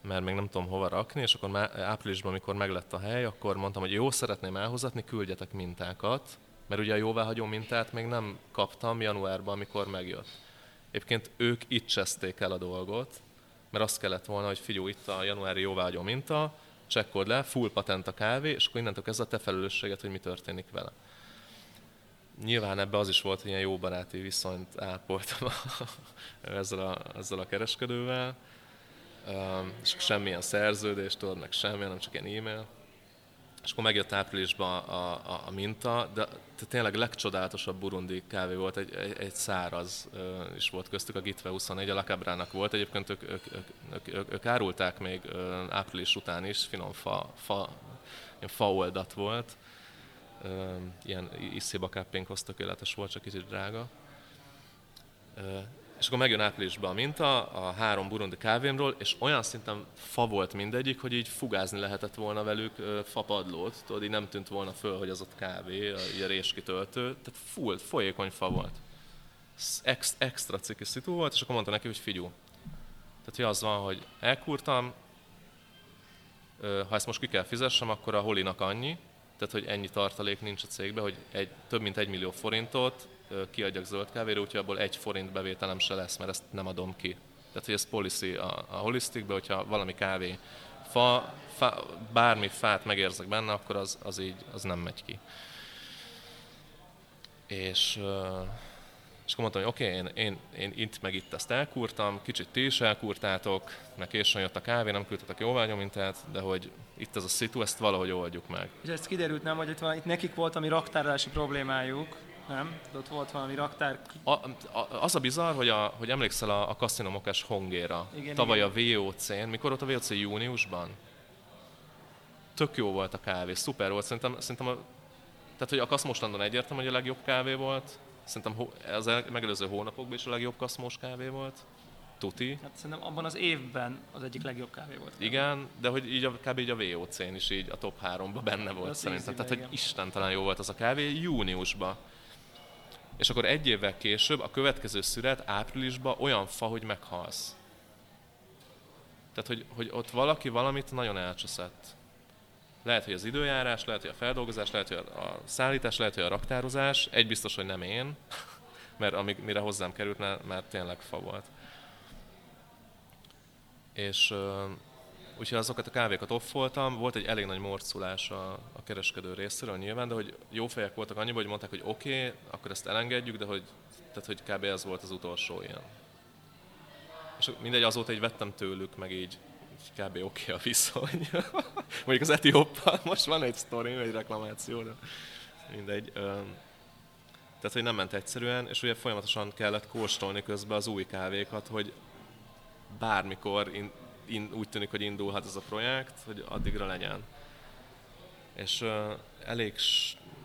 mert még nem tudom hova rakni, és akkor áprilisban, amikor meglett a hely, akkor mondtam, hogy jó, szeretném elhozatni, küldjetek mintákat, mert ugye a jóváhagyó mintát még nem kaptam januárban, amikor megjött. Egyébként ők itt cseszték el a dolgot, mert azt kellett volna, hogy figyelj, itt a januári jóváhagyó minta, csekkold le, full patent a kávé, és akkor innentől kezdve a te felelősséget, hogy mi történik vele. Nyilván ebbe az is volt, hogy ilyen jó baráti viszonyt ápoltam ezzel, a, ezzel a kereskedővel, és semmilyen szerződést, tudod, meg semmi, nem csak ilyen e-mail és akkor megjött áprilisban a, a, a minta, de tényleg legcsodálatosabb burundi kávé volt, egy, egy, egy száraz is volt köztük, a Gitve 24, a Lakabrának volt, egyébként ők, ők, ők, ők, ők, árulták még április után is, finom fa, fa, ilyen faoldat volt, uh, ilyen iszéba káppénk tökéletes volt, csak kicsit drága. És akkor megjön áprilisban a minta a három burundi kávémról, és olyan szinten fa volt mindegyik, hogy így fugázni lehetett volna velük fapadlót, tudod, így nem tűnt volna föl, hogy az ott kávé, a, réskitöltő, tehát full, folyékony fa volt. Ex, extra ciki szitu volt, és akkor mondta neki, hogy figyú. Tehát, hogy az van, hogy elkúrtam, ha ezt most ki kell fizessem, akkor a holinak annyi, tehát, hogy ennyi tartalék nincs a cégben, hogy egy, több mint egy millió forintot kiadjak zöld kávéra, úgyhogy abból egy forint bevételem se lesz, mert ezt nem adom ki. Tehát, hogy ez policy a, a holisztikben, hogyha valami kávé fa, fa, bármi fát megérzek benne, akkor az, az így az nem megy ki. És, és akkor mondtam, hogy oké, okay, én, én, én itt meg itt ezt elkúrtam, kicsit ti is elkúrtátok, meg későn jött a kávé, nem küldtetek jóvágyomintát, de hogy itt ez a szitu, ezt valahogy oldjuk meg. És ezt kiderült nem, hogy itt, van, itt nekik volt ami raktárolási problémájuk, nem? De ott volt valami raktár. A, a, az a bizarr, hogy, a, hogy emlékszel a, a Casino Mokás Hongéra. Igen, Tavaly igen. a VOC-n. Mikor ott a VOC júniusban? Tök jó volt a kávé, szuper volt. Szerintem, szerintem a, tehát, hogy a Kaszmos Landon egyértelmű, hogy a legjobb kávé volt. Szerintem az megelőző hónapokban is a legjobb kaszmós kávé volt. Tuti. Hát szerintem abban az évben az egyik legjobb kávé volt. Igen, de hogy így a, kb. így a VOC-n is így a top 3-ban benne volt szerintem. Tehát, hogy istentelen jó volt az a kávé júniusban és akkor egy évvel később a következő szület áprilisban olyan fa, hogy meghalsz. Tehát, hogy, hogy ott valaki valamit nagyon elcseszett. Lehet, hogy az időjárás, lehet, hogy a feldolgozás, lehet, hogy a szállítás, lehet, hogy a raktározás. Egy biztos, hogy nem én, mert amíg, mire hozzám került, már tényleg fa volt. És Úgyhogy azokat a kávékat offoltam, volt egy elég nagy morculás a, a kereskedő részéről nyilván, de hogy jó fejek voltak annyiban, hogy mondták, hogy oké, okay, akkor ezt elengedjük, de hogy, tehát, hogy kb. ez volt az utolsó ilyen. És mindegy, azóta így vettem tőlük, meg így kb. oké okay a viszony. Mondjuk az etióppal most van egy sztori, egy reklamáció, de mindegy. Tehát, hogy nem ment egyszerűen, és ugye folyamatosan kellett kóstolni közben az új kávékat, hogy bármikor in, úgy tűnik, hogy indulhat ez a projekt, hogy addigra legyen. És uh, elég,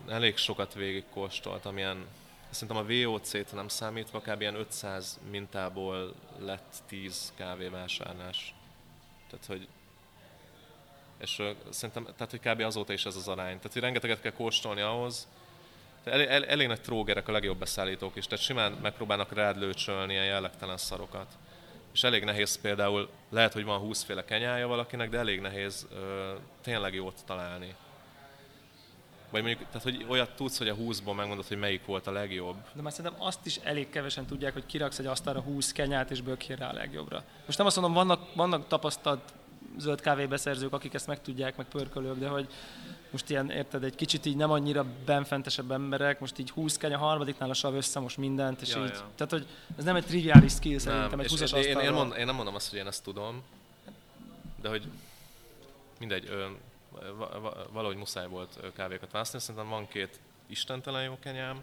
elég sokat végigkóstoltam, ilyen, szerintem a VOC-t nem számítva, kb. ilyen 500 mintából lett 10 kávévásárlás. Tehát, hogy és uh, szerintem, tehát, hogy kb. azóta is ez az arány. Tehát, hogy rengeteget kell kóstolni ahhoz, elég, el, elég nagy trógerek a legjobb beszállítók is, tehát simán megpróbálnak rád lőcsölni ilyen jellegtelen szarokat és elég nehéz például, lehet, hogy van 20 féle kenyája valakinek, de elég nehéz ö, tényleg jót találni. Vagy mondjuk, tehát hogy olyat tudsz, hogy a 20-ból megmondod, hogy melyik volt a legjobb. De már szerintem azt is elég kevesen tudják, hogy kiraksz egy asztalra 20 kenyát, és bökjél rá a legjobbra. Most nem azt mondom, vannak, vannak tapasztalt zöld kávébeszerzők, akik ezt meg tudják, meg pörkölők, de hogy most ilyen, érted, egy kicsit így nem annyira benfentesebb emberek, most így 20 kenya, harmadiknál a sav össze most mindent, és ja, így, ja. tehát hogy ez nem egy triviális skill szerintem, egy 20 én, én, mond, én nem mondom azt, hogy én ezt tudom, de hogy mindegy, ö, valahogy muszáj volt kávékat választani, szerintem van két istentelen jó kenyám,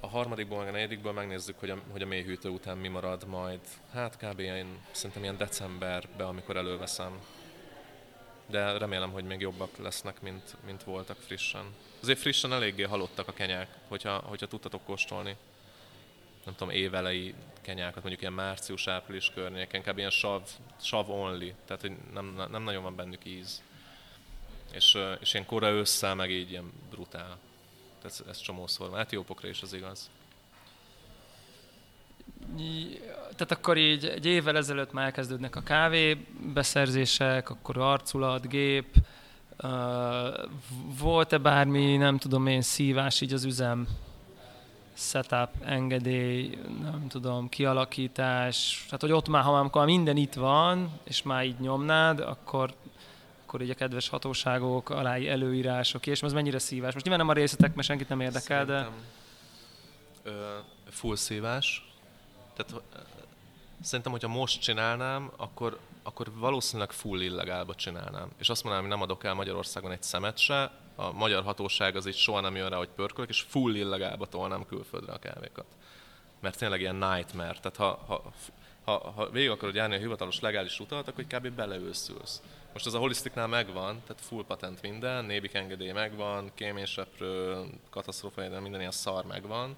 a harmadikból, meg a negyedikből megnézzük, hogy a, hogy a mélyhűtő után mi marad majd. Hát kb. én szerintem ilyen decemberben, amikor előveszem de remélem, hogy még jobbak lesznek, mint, mint voltak frissen. Azért frissen eléggé halottak a kenyák, hogyha, hogyha tudtatok kóstolni. Nem tudom, évelei kenyákat, mondjuk ilyen március-április környéken, inkább ilyen sav, sav only, tehát hogy nem, nem nagyon van bennük íz. És, és ilyen kora ősszel meg így ilyen brutál. Ez, ez csomószor van. Etiópokra is az igaz. Tehát akkor így egy évvel ezelőtt már elkezdődnek a kávébeszerzések, akkor arculat, gép, volt-e bármi, nem tudom én, szívás így az üzem? Setup, engedély, nem tudom, kialakítás, tehát hogy ott már, ha már minden itt van, és már így nyomnád, akkor akkor így a kedves hatóságok, alá előírások, és ez mennyire szívás. Most nyilván nem a részletek, mert senkit nem érdekel, Szerintem, de... Ö, full szívás, tehát szerintem, hogyha most csinálnám, akkor, akkor valószínűleg full illegálba csinálnám. És azt mondanám, hogy nem adok el Magyarországon egy szemet se, a magyar hatóság az így soha nem jön rá, hogy pörkölök, és full illegálba tolnám külföldre a kávékat. Mert tényleg ilyen nightmare. Tehát ha, ha, ha, ha végig akarod járni a hivatalos legális utat, akkor kb. beleőszülsz. Most az a holisztiknál megvan, tehát full patent minden, nébik engedély megvan, kéményseprő, katasztrófa, minden ilyen szar megvan,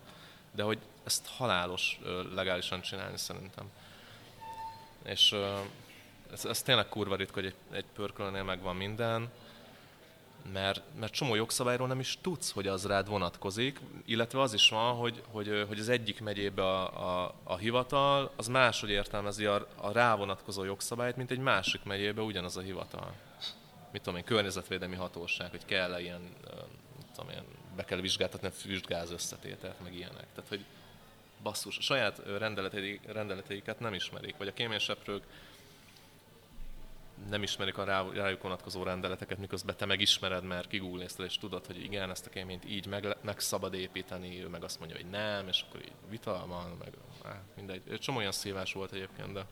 de hogy ezt halálos legálisan csinálni szerintem. És ez, ez tényleg kurva ritka, hogy egy, egy pörkölnél megvan minden, mert, mert csomó jogszabályról nem is tudsz, hogy az rád vonatkozik, illetve az is van, hogy, hogy, hogy az egyik megyébe a, a, a hivatal, az máshogy értelmezi a, a rá vonatkozó jogszabályt, mint egy másik megyébe ugyanaz a hivatal. Mit tudom én, környezetvédelmi hatóság, hogy kell-e ilyen, mit tudom én, be kell vizsgáltatni a füstgáz összetételt, meg ilyenek. Tehát, hogy basszus, a saját rendeleteiket nem ismerik, vagy a kéményseprők nem ismerik a rá, rájuk vonatkozó rendeleteket, miközben te megismered, mert kigúlnézted, és tudod, hogy igen, ezt a kéményt így meg, meg szabad építeni, ő meg azt mondja, hogy nem, és akkor így vita van, meg á, mindegy. Csomó olyan szívás volt egyébként, de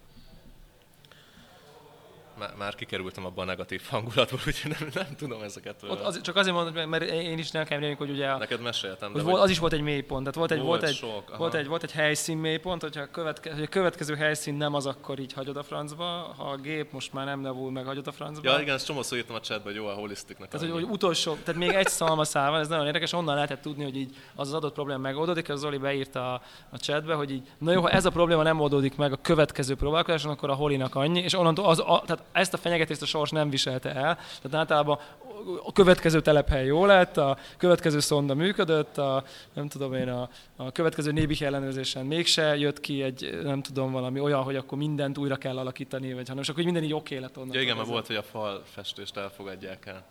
már, már kikerültem abban a negatív hangulatból, úgyhogy nem, nem tudom ezeket. Ott az, csak azért mondom, mert én is nekem rémlik, hogy ugye... Neked meséltem, de hogy... Az is volt egy mélypont, tehát volt egy, volt, volt egy, sok, volt egy, volt egy helyszín mélypont, hogyha a, követke, hogy a következő helyszín nem az, akkor így hagyod a francba, ha a gép most már nem nevúl, meg hagyod a francba. Ja, igen, ezt csomószor írtam a chatbe, hogy jó a holisztiknak. Tehát, hogy, hogy, utolsó, tehát még egy szalmaszál van, ez nagyon érdekes, onnan lehetett tudni, hogy így az az adott probléma megoldódik, az Zoli beírta a, a chatbe, hogy így, na jó, ha ez a probléma nem oldódik meg a következő próbálkozáson, akkor a holinak annyi, és onnantól az, a, tehát ezt a fenyegetést a sors nem viselte el. Tehát általában a következő telephely jó lett, a következő szonda működött, a, nem tudom én, a, a következő nébi ellenőrzésen mégse jött ki egy, nem tudom, valami olyan, hogy akkor mindent újra kell alakítani, vagy hanem, és akkor minden így oké lett onnan. Ja, igen, mert volt, hogy a fal festést elfogadják el,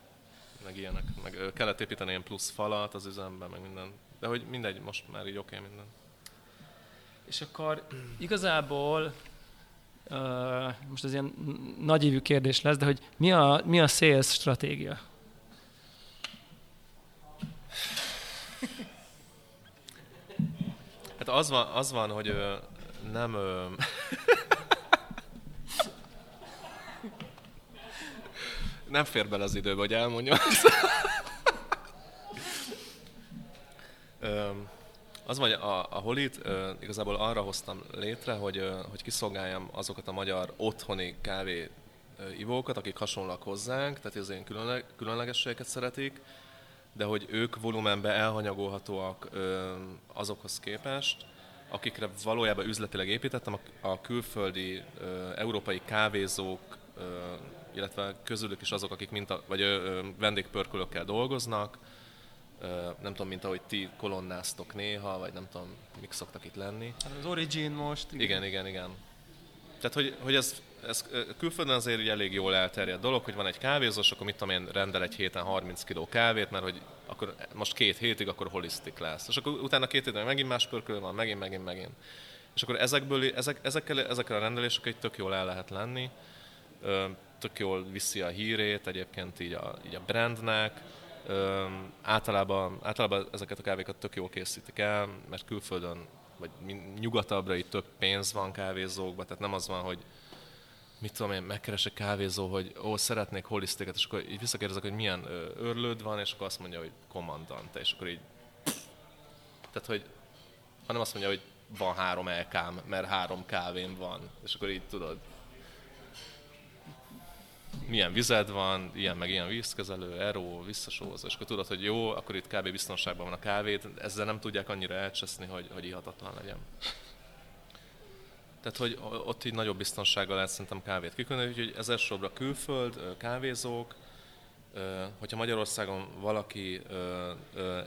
meg ilyenek, meg kellett építeni ilyen plusz falat az üzemben, meg minden. De hogy mindegy, most már így oké minden. És akkor igazából most ez ilyen nagyívű kérdés lesz, de hogy mi a, mi a sales stratégia? Hát az van, az van hogy ö, nem... Ö, nem fér bele az időbe, hogy elmondjam. Az vagy a, a Holit uh, igazából arra hoztam létre, hogy, uh, hogy kiszolgáljam azokat a magyar otthoni kávé uh, ivókat, akik hasonlóak hozzánk, tehát az én különleg, különlegességeket szeretik, de hogy ők volumenbe elhanyagolhatóak azokhoz képest, akikre valójában üzletileg építettem, a, a külföldi európai kávézók, illetve közülük is azok, akik minta, vagy vendégpörkölökkel dolgoznak, nem tudom, mint ahogy ti kolonnáztok néha, vagy nem tudom, mik szoktak itt lenni. Hát az Origin most. Igen, igen, igen. igen. Tehát, hogy, hogy ez, ez külföldön azért ugye elég jól elterjedt dolog, hogy van egy kávézós, akkor mit tudom én, rendel egy héten 30 kg kávét, mert hogy akkor most két hétig, akkor holisztik lesz. És akkor utána két héten megint más pörkölő van, megint, megint, megint. És akkor ezekből, ezek, ezekkel, ezekkel a rendelésekkel egy tök jól el lehet lenni, tök jól viszi a hírét egyébként így a, így a brandnek, Általában, általában ezeket a kávékat tök jól készítik el, mert külföldön, vagy nyugatabbra itt több pénz van kávézókban, tehát nem az van, hogy mit tudom én, megkeresek kávézó, hogy ó, szeretnék holisztiket, és akkor így visszakérdezek, hogy milyen örlőd van, és akkor azt mondja, hogy kommandante, és akkor így, tehát hogy, hanem azt mondja, hogy van három elkám, mert három kávém van, és akkor így tudod, milyen vized van, ilyen meg ilyen vízkezelő, eró, visszasózó, és akkor tudod, hogy jó, akkor itt kb. biztonságban van a kávét, ezzel nem tudják annyira elcseszni, hogy, hogy ihatatlan legyen. Tehát, hogy ott így nagyobb biztonsággal lehet szerintem kávét kiküldeni, úgyhogy ezer sorra külföld, kávézók, hogyha Magyarországon valaki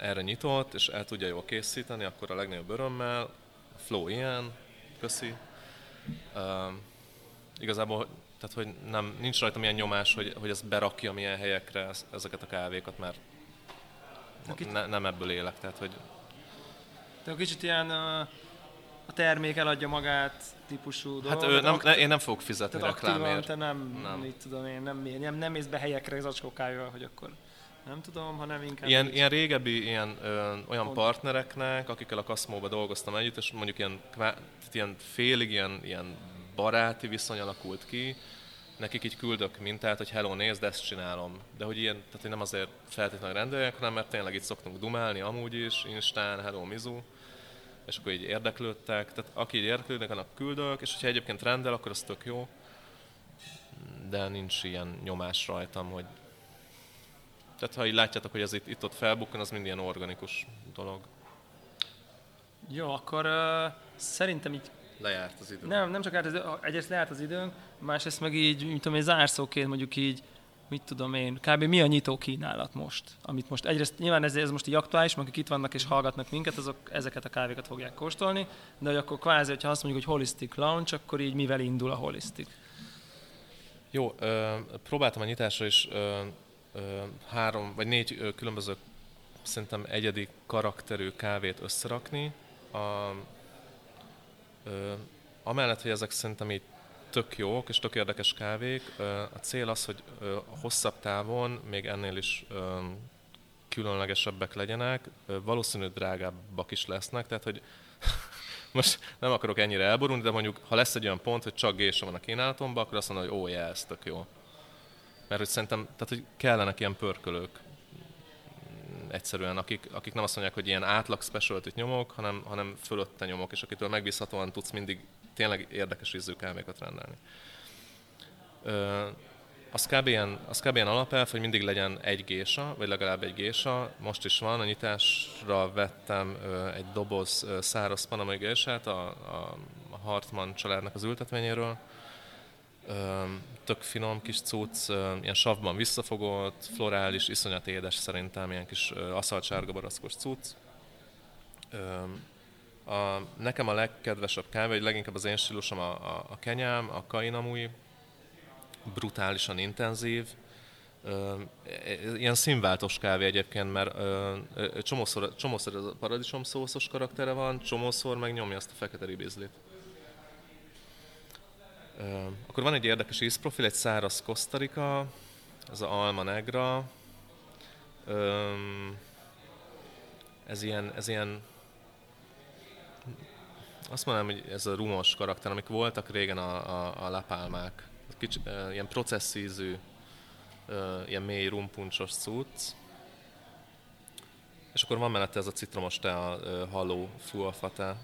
erre nyitott, és el tudja jól készíteni, akkor a legnagyobb örömmel, Flow ilyen, köszi. Igazából tehát, hogy nem, nincs rajta milyen nyomás, hogy, hogy ez berakja milyen helyekre ezeket a kávékat, mert ne, nem ebből élek. Tehát, hogy... De kicsit ilyen a termék eladja magát típusú dolog. Hát ő nem, aktív, én nem fogok fizetni tehát reklámért. te nem, nem. Mit tudom én, nem, nem, nem mész be helyekre zacskókájával, hogy akkor nem tudom, hanem inkább... Ilyen, ilyen régebbi ilyen, ö, olyan Pont. partnereknek, akikkel a Kaszmóba dolgoztam együtt, és mondjuk ilyen, ilyen félig ilyen, ilyen baráti viszony alakult ki, nekik így küldök mintát, hogy hello, nézd, ezt csinálom. De hogy ilyen, tehát hogy nem azért feltétlenül rendeljek, hanem mert tényleg itt szoktunk dumálni amúgy is, Instán, hello, Mizu, és akkor így érdeklődtek. Tehát aki így érdeklődnek, annak küldök, és hogyha egyébként rendel, akkor az tök jó. De nincs ilyen nyomás rajtam, hogy tehát ha így látjátok, hogy ez itt, itt ott felbukkan, az mind ilyen organikus dolog. Jó, akkor uh, szerintem így Lejárt az idő. nem, nem csak árt az, egyrészt lejárt az időnk, másrészt meg így, mint tudom én, zárszóként mondjuk így, mit tudom én, kb. mi a nyitó kínálat most? Amit most egyrészt nyilván ez, ez most így aktuális, mert akik itt vannak és hallgatnak minket, azok ezeket a kávékat fogják kóstolni, de hogy akkor kvázi, hogyha azt mondjuk, hogy holistic launch, akkor így mivel indul a holistic? Jó, ö, próbáltam a nyitásra is ö, ö, három vagy négy ö, különböző szerintem egyedi karakterű kávét összerakni. A, amellett, hogy ezek szerintem így tök jók és tök érdekes kávék, a cél az, hogy ö, hosszabb távon még ennél is különlegesebbek legyenek, ö, valószínű drágábbak is lesznek, tehát hogy most nem akarok ennyire elborulni, de mondjuk, ha lesz egy olyan pont, hogy csak gésa van a kínálatomban, akkor azt mondom, hogy ó, yeah, ez tök jó. Mert hogy szerintem, tehát hogy kellenek ilyen pörkölők egyszerűen, akik, akik nem azt mondják, hogy ilyen átlag specialty nyomok, hanem, hanem fölötte nyomok, és akitől megbízhatóan tudsz mindig tényleg érdekes ízű kávékat rendelni. Ö, az kb. ilyen, az kb. ilyen alapelv, hogy mindig legyen egy gésa, vagy legalább egy gésa. Most is van, a nyitásra vettem ö, egy doboz ö, száraz panamai gésát a, a, Hartmann családnak az ültetvényéről. Ö, tök finom kis cucc, ilyen savban visszafogott, florális, iszonyat édes szerintem, ilyen kis aszaltsárga barackos cucc. A, nekem a legkedvesebb kávé, vagy leginkább az én stílusom a, a, a kenyám, a kainamui, brutálisan intenzív, Ö, ilyen színváltós kávé egyébként, mert csomószor, csomószor a paradicsom szószos karaktere van, csomószor meg nyomja azt a fekete ribizlit. Akkor van egy érdekes ízprofil, egy száraz kosztarika, ez a Alma Negra. Ez ilyen, ez ilyen azt mondanám, hogy ez a rumos karakter, amik voltak régen a, a, a lapálmák. Kicsi, ilyen processzízű, ilyen mély rumpuncsos cucc. És akkor van mellette ez a citromos te, a haló fualfate.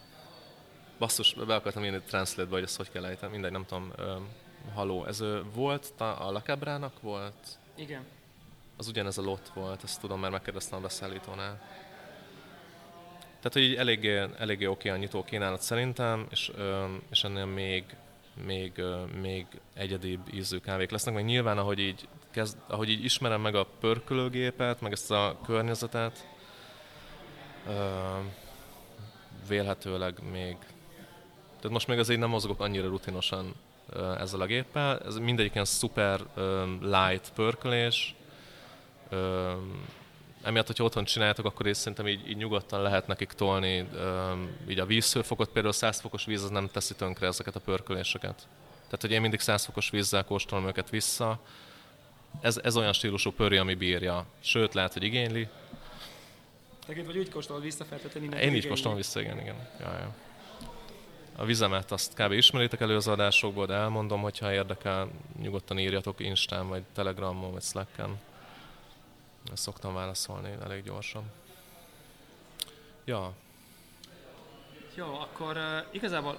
Basszus, be akartam írni translate hogy ezt hogy kell ejteni, mindegy, nem tudom. Uh, haló, ez uh, volt, a Lakebrának volt? Igen. Az ugyanez a lot volt, ezt tudom, mert megkérdeztem a beszállítónál. Tehát, hogy így eléggé, eléggé oké a nyitó kínálat szerintem, és, és ennél még, még, még egyedibb ízű kávék lesznek, meg nyilván, ahogy így, kezd, ahogy így ismerem meg a pörkölőgépet, meg ezt a környezetet, vélhetőleg még, tehát most még azért nem mozgok annyira rutinosan ezzel a géppel, ez mindegyik ilyen szuper light pörkölés, emiatt, hogyha otthon csináljátok, akkor én szerintem így, így nyugodtan lehet nekik tolni így a vízszőfokot, például 100 fokos víz az nem teszi tönkre ezeket a pörköléseket. Tehát, hogy én mindig 100 fokos vízzel kóstolom őket vissza, ez, ez olyan stílusú pöri, ami bírja. Sőt, lehet, hogy igényli. Neked vagy úgy kóstolod vissza, feltétlenül Én így kóstolom vissza, igen, igen. Ja, ja. A vizemet azt kb. ismeritek előző adásokból, de elmondom, hogyha érdekel, nyugodtan írjatok Instán, vagy Telegramon, vagy Slacken. Ezt szoktam válaszolni elég gyorsan. Ja. Jó, akkor uh, igazából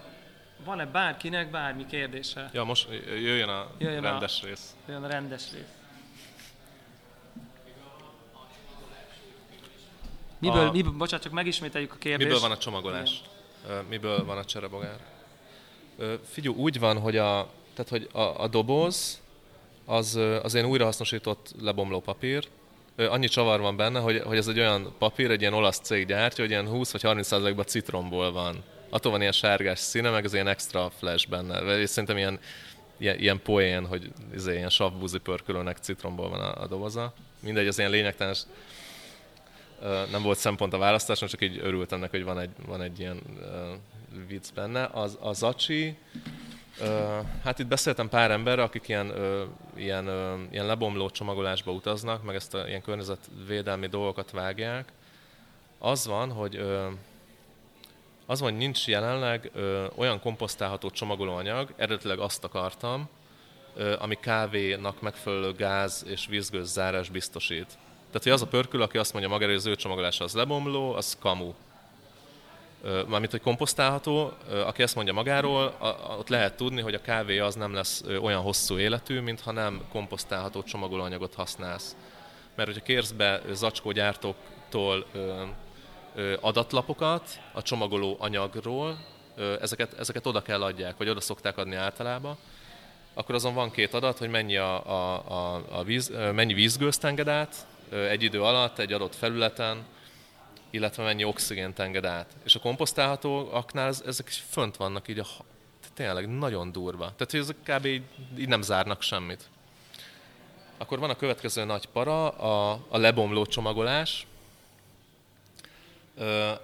van-e bárkinek bármi kérdése? Ja, most jöjjön a Jöjjön rendes a- rész. Olyan a rendes rész. Miből, A- miből, bocsánat, csak megismételjük a kérdést. Miből van a csomagolás? Ö, Miből van a cserebogár? Ö, Figyelj, úgy van, hogy a, tehát, hogy a, a doboz az, az ilyen újrahasznosított lebomló papír. Annyi csavar van benne, hogy, hogy ez egy olyan papír, egy ilyen olasz cég gyártja, hogy ilyen 20 vagy 30 ban citromból van. Attól van ilyen sárgás színe, meg az ilyen extra flash benne. És szerintem ilyen, ilyen, ilyen poén, hogy izé, ilyen savbúzi pörkölőnek citromból van a, a doboza. Mindegy, az ilyen lényegtelen nem volt szempont a választáson, csak így örültem neki, hogy van egy, van egy ilyen uh, vicc benne. Az, a zacsi, uh, hát itt beszéltem pár emberre, akik ilyen, uh, ilyen, uh, ilyen lebomló csomagolásba utaznak, meg ezt a ilyen környezetvédelmi dolgokat vágják. Az van, hogy uh, az van, hogy nincs jelenleg ö, olyan komposztálható csomagolóanyag, eredetileg azt akartam, ö, ami kávénak megfelelő gáz és vízgőz zárás biztosít. Tehát, hogy az a pörkül, aki azt mondja magára, hogy az ő csomagolása az lebomló, az kamu. Mármint, hogy komposztálható, aki ezt mondja magáról, ott lehet tudni, hogy a kávé az nem lesz olyan hosszú életű, mint ha nem komposztálható csomagolóanyagot használsz. Mert hogyha kérsz be zacskógyártóktól adatlapokat a csomagoló anyagról, ezeket, ezeket oda kell adják, vagy oda szokták adni általában, akkor azon van két adat, hogy mennyi, a, a, a, a víz, mennyi vízgőzt enged át egy idő alatt, egy adott felületen, illetve mennyi oxigént enged át. És a komposztálhatóaknál ezek is fönt vannak így a, tényleg nagyon durva. Tehát, hogy ezek kb. így, így nem zárnak semmit. Akkor van a következő nagy para, a, a lebomló csomagolás,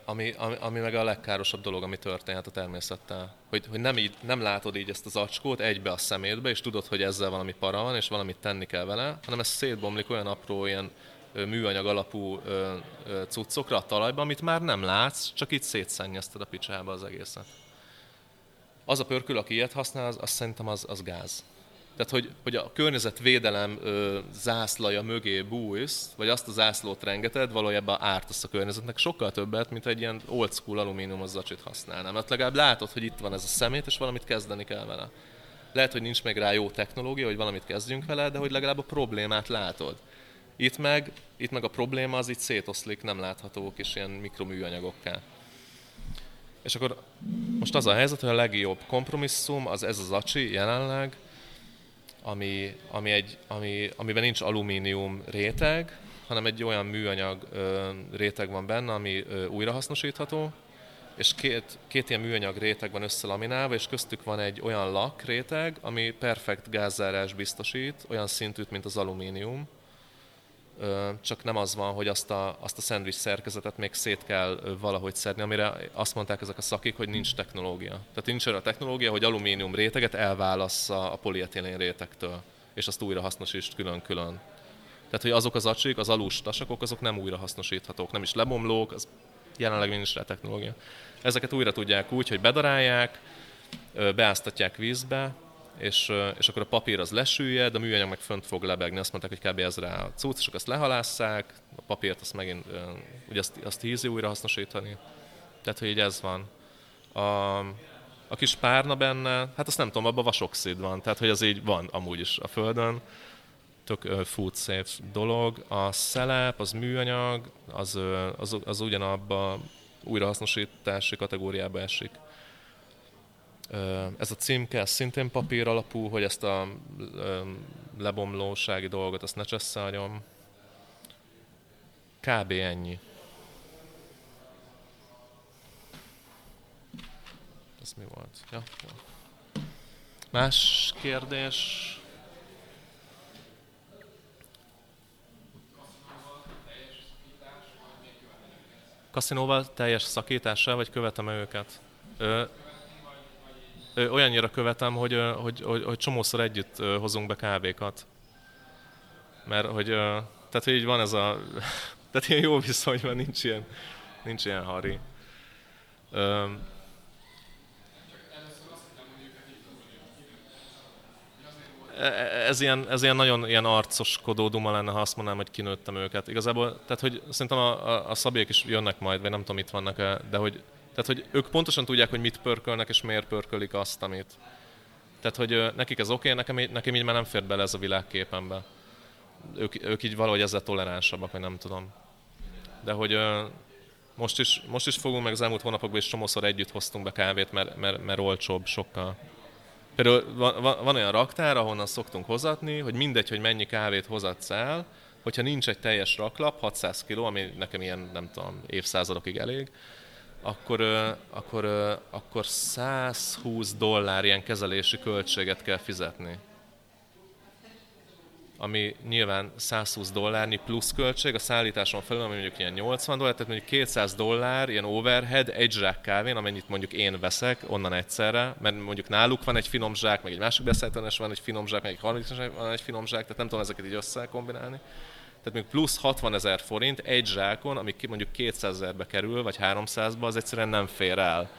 ami, ami, ami meg a legkárosabb dolog, ami történhet a természettel. Hogy, hogy nem, így, nem látod így ezt az acskót egybe a szemétbe, és tudod, hogy ezzel valami para van, és valamit tenni kell vele, hanem ez szétbomlik olyan apró ilyen műanyag alapú cuccokra a talajba, amit már nem látsz, csak itt szétszennyezted a picsába az egészet. Az a pörkül, aki ilyet használ, az, az szerintem az, az gáz. Tehát, hogy, hogy a környezetvédelem ö, zászlaja mögé bújsz, vagy azt a zászlót rengeted, valójában ártasz a környezetnek sokkal többet, mint egy ilyen old school alumíniumos zacsit használnám. Mert legalább látod, hogy itt van ez a szemét, és valamit kezdeni kell vele. Lehet, hogy nincs még rá jó technológia, hogy valamit kezdjünk vele, de hogy legalább a problémát látod. Itt meg, itt meg a probléma az itt szétoszlik, nem láthatók, és ilyen mikroműanyagokká. És akkor most az a helyzet, hogy a legjobb kompromisszum az ez az acsi jelenleg, ami, ami egy, ami, amiben nincs alumínium réteg, hanem egy olyan műanyag ö, réteg van benne, ami ö, újrahasznosítható, és két, két ilyen műanyag réteg van összelaminálva, és köztük van egy olyan lak réteg, ami perfekt gázzárás biztosít, olyan szintűt, mint az alumínium, csak nem az van, hogy azt a, azt a szendvics szerkezetet még szét kell valahogy szedni, amire azt mondták ezek a szakik, hogy nincs technológia. Tehát nincs olyan technológia, hogy alumínium réteget elválassza a polietilén rétegtől, és azt újra hasznosítsd külön-külön. Tehát, hogy azok az acsik, az alus azok nem újra hasznosíthatók, nem is lebomlók, az jelenleg nincs rá technológia. Ezeket újra tudják úgy, hogy bedarálják, beáztatják vízbe, és, és akkor a papír az lesüllyed, a műanyag meg fönt fog lebegni, azt mondták, hogy kb. ez rá a cucc, és akkor azt lehalásszák, a papírt azt megint, ugye azt, azt ízi újra hasznosítani. Tehát, hogy így ez van. A, a kis párna benne, hát azt nem tudom, abban vasoxid van, tehát hogy az így van amúgy is a Földön. Tök uh, food safe dolog. A szelep, az műanyag, az, az, az ugyanabba újrahasznosítási kategóriába esik. Ez a címke ez szintén papír alapú, hogy ezt a lebomlósági dolgot azt ne csesszáljam. Kb. ennyi. Ez mi volt? Ja, Más kérdés? Kaszinóval teljes szakítással, vagy követem őket? Ö, olyannyira követem, hogy, hogy, hogy, hogy csomószor együtt hozunk be kávékat. Mert hogy, tehát hogy így van ez a, tehát ilyen jó viszony van, nincs ilyen, nincs ilyen hari. E, ez ilyen, ez ilyen nagyon ilyen arcoskodó duma lenne, ha azt mondanám, hogy kinőttem őket. Igazából, tehát hogy szerintem a, a, a szabélyek is jönnek majd, vagy nem tudom, itt vannak de hogy tehát, hogy ők pontosan tudják, hogy mit pörkölnek, és miért pörkölik azt, amit. Tehát, hogy nekik ez oké, okay, nekem, nekem így már nem fér bele ez a világképembe. Ők, ők így valahogy ezzel toleránsabbak, vagy nem tudom. De hogy most is, most is fogunk, meg az elmúlt hónapokban is csomószor együtt hoztunk be kávét, mert, mert, mert olcsóbb sokkal. Például van, van olyan raktár, ahonnan szoktunk hozatni, hogy mindegy, hogy mennyi kávét hozatsz el, hogyha nincs egy teljes raklap, 600 kg, ami nekem ilyen, nem tudom, évszázadokig elég, akkor, akkor, akkor 120 dollár ilyen kezelési költséget kell fizetni. Ami nyilván 120 dollárnyi plusz költség, a szállításon felül, ami mondjuk ilyen 80 dollár, tehát mondjuk 200 dollár ilyen overhead egy zsák kávén, amennyit mondjuk én veszek onnan egyszerre, mert mondjuk náluk van egy finom zsák, meg egy másik beszállítás van egy finom zsák, meg egy harmadik van egy finom zsák, tehát nem tudom ezeket így összekombinálni tehát még plusz 60 ezer forint egy zsákon, ami mondjuk 200 ezerbe kerül, vagy 300-ba, az egyszerűen nem fér el.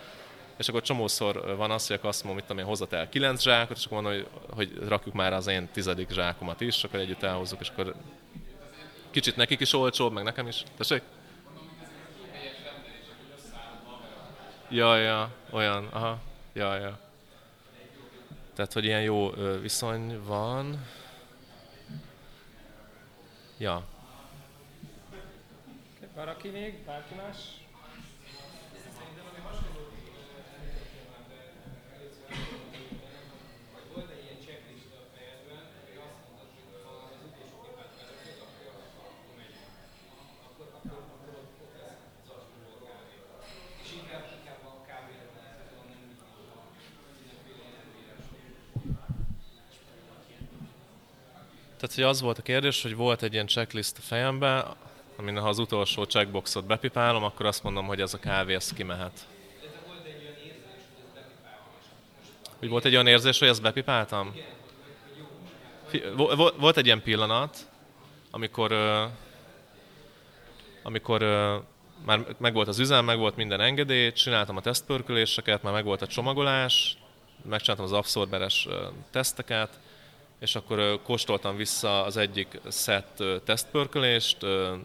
És akkor csomószor van az, hogy akkor azt mondom, mit hozzat el 9 zsákot, és akkor mondom, hogy, hogy rakjuk már az én tizedik zsákomat is, akkor együtt elhozzuk, és akkor kicsit nekik is olcsóbb, meg nekem is. Tessék? Ja, ja, olyan, aha, ja, ja. Tehát, hogy ilyen jó viszony van. Ja. Valaki még? Bárki más? Tehát, hogy az volt a kérdés, hogy volt egy ilyen checklist a fejemben, amin ha az utolsó checkboxot bepipálom, akkor azt mondom, hogy ez a kávé, ez kimehet. Hogy volt egy olyan érzés, hogy ezt bepipáltam? Volt egy ilyen pillanat, amikor, amikor már megvolt az üzem, meg volt minden engedély, csináltam a tesztpörköléseket, már megvolt a csomagolás, megcsináltam az abszorberes teszteket, és akkor kóstoltam vissza az egyik szett tesztpörkölést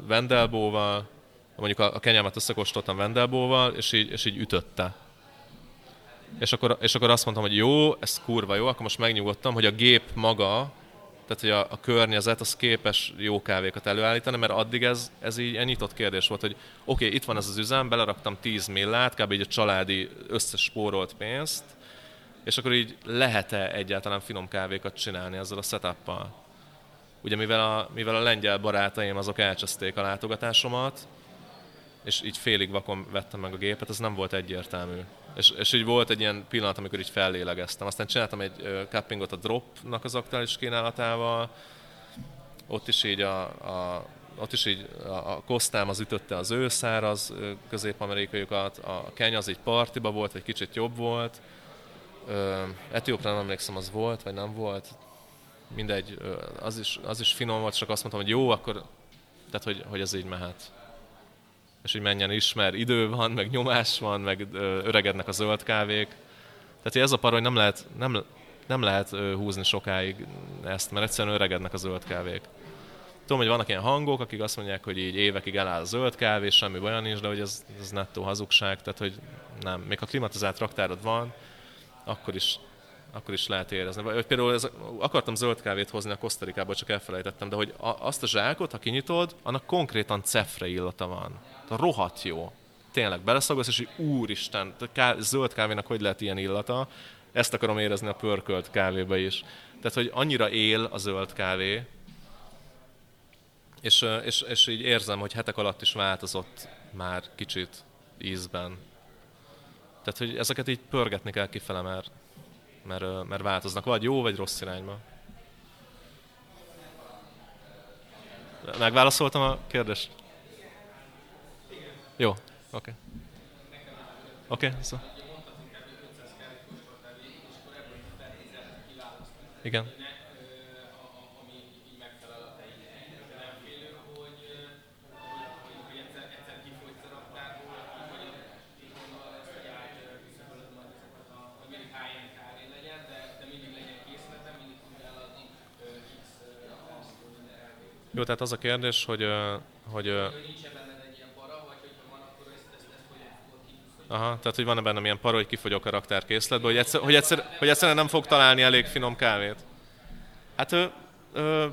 vendelbóval, mondjuk a, kenyámat összekóstoltam vendelbóval, és így, és így ütötte. És akkor, és akkor azt mondtam, hogy jó, ez kurva jó, akkor most megnyugodtam, hogy a gép maga, tehát hogy a, a környezet az képes jó kávékat előállítani, mert addig ez, ez így egy nyitott kérdés volt, hogy oké, okay, itt van ez az üzem, beleraktam 10 millát, kb. így a családi összes spórolt pénzt, és akkor így lehet-e egyáltalán finom kávékat csinálni ezzel a setuppal? Ugye mivel a, mivel a lengyel barátaim azok elcseszték a látogatásomat, és így félig vakon vettem meg a gépet, ez nem volt egyértelmű. És, és így volt egy ilyen pillanat, amikor így fellélegeztem. Aztán csináltam egy cuppingot a Dropnak az aktuális kínálatával, ott is így a, a ott is így a, Kosztám az ütötte az őszáraz közép-amerikaiakat, a Kenya az egy partiba volt, egy kicsit jobb volt, Etiópra nem emlékszem, az volt, vagy nem volt. Mindegy, az is, az is finom volt, csak azt mondtam, hogy jó, akkor, tehát hogy, hogy ez így mehet. És hogy menjen is, mert idő van, meg nyomás van, meg öregednek a zöld kávék. Tehát ez a par, hogy nem lehet, nem, nem lehet húzni sokáig ezt, mert egyszerűen öregednek a zöld kávék. Tudom, hogy vannak ilyen hangok, akik azt mondják, hogy így évekig eláll a zöld kávé, semmi olyan nincs, de hogy ez, ez nettó hazugság, tehát hogy nem. Még ha klimatizált raktárod van, akkor is, akkor is lehet érezni. Vagy például ez, akartam zöld kávét hozni a Kosztarikába, csak elfelejtettem, de hogy a, azt a zsákot, ha kinyitod, annak konkrétan cefre illata van. A rohadt jó. Tényleg, beleszagolsz, és hogy úristen, ká, zöld kávénak hogy lehet ilyen illata? Ezt akarom érezni a pörkölt kávéba is. Tehát, hogy annyira él a zöld kávé, és, és, és így érzem, hogy hetek alatt is változott már kicsit ízben. Tehát, hogy ezeket így pörgetni kell kifele, mert, mert, mert változnak, vagy jó, vagy rossz irányba. Megválaszoltam a kérdést? Jó, oké. Okay. Oké, okay, szó. Igen. Jó, tehát az a kérdés, hogy... hogy Aha, tehát hogy van-e bennem ilyen para, hogy kifogyok a raktárkészletből, hogy, egyszer, hogy, egyszer, hogy egyszerűen nem fog találni elég finom kávét. Hát ö, ö,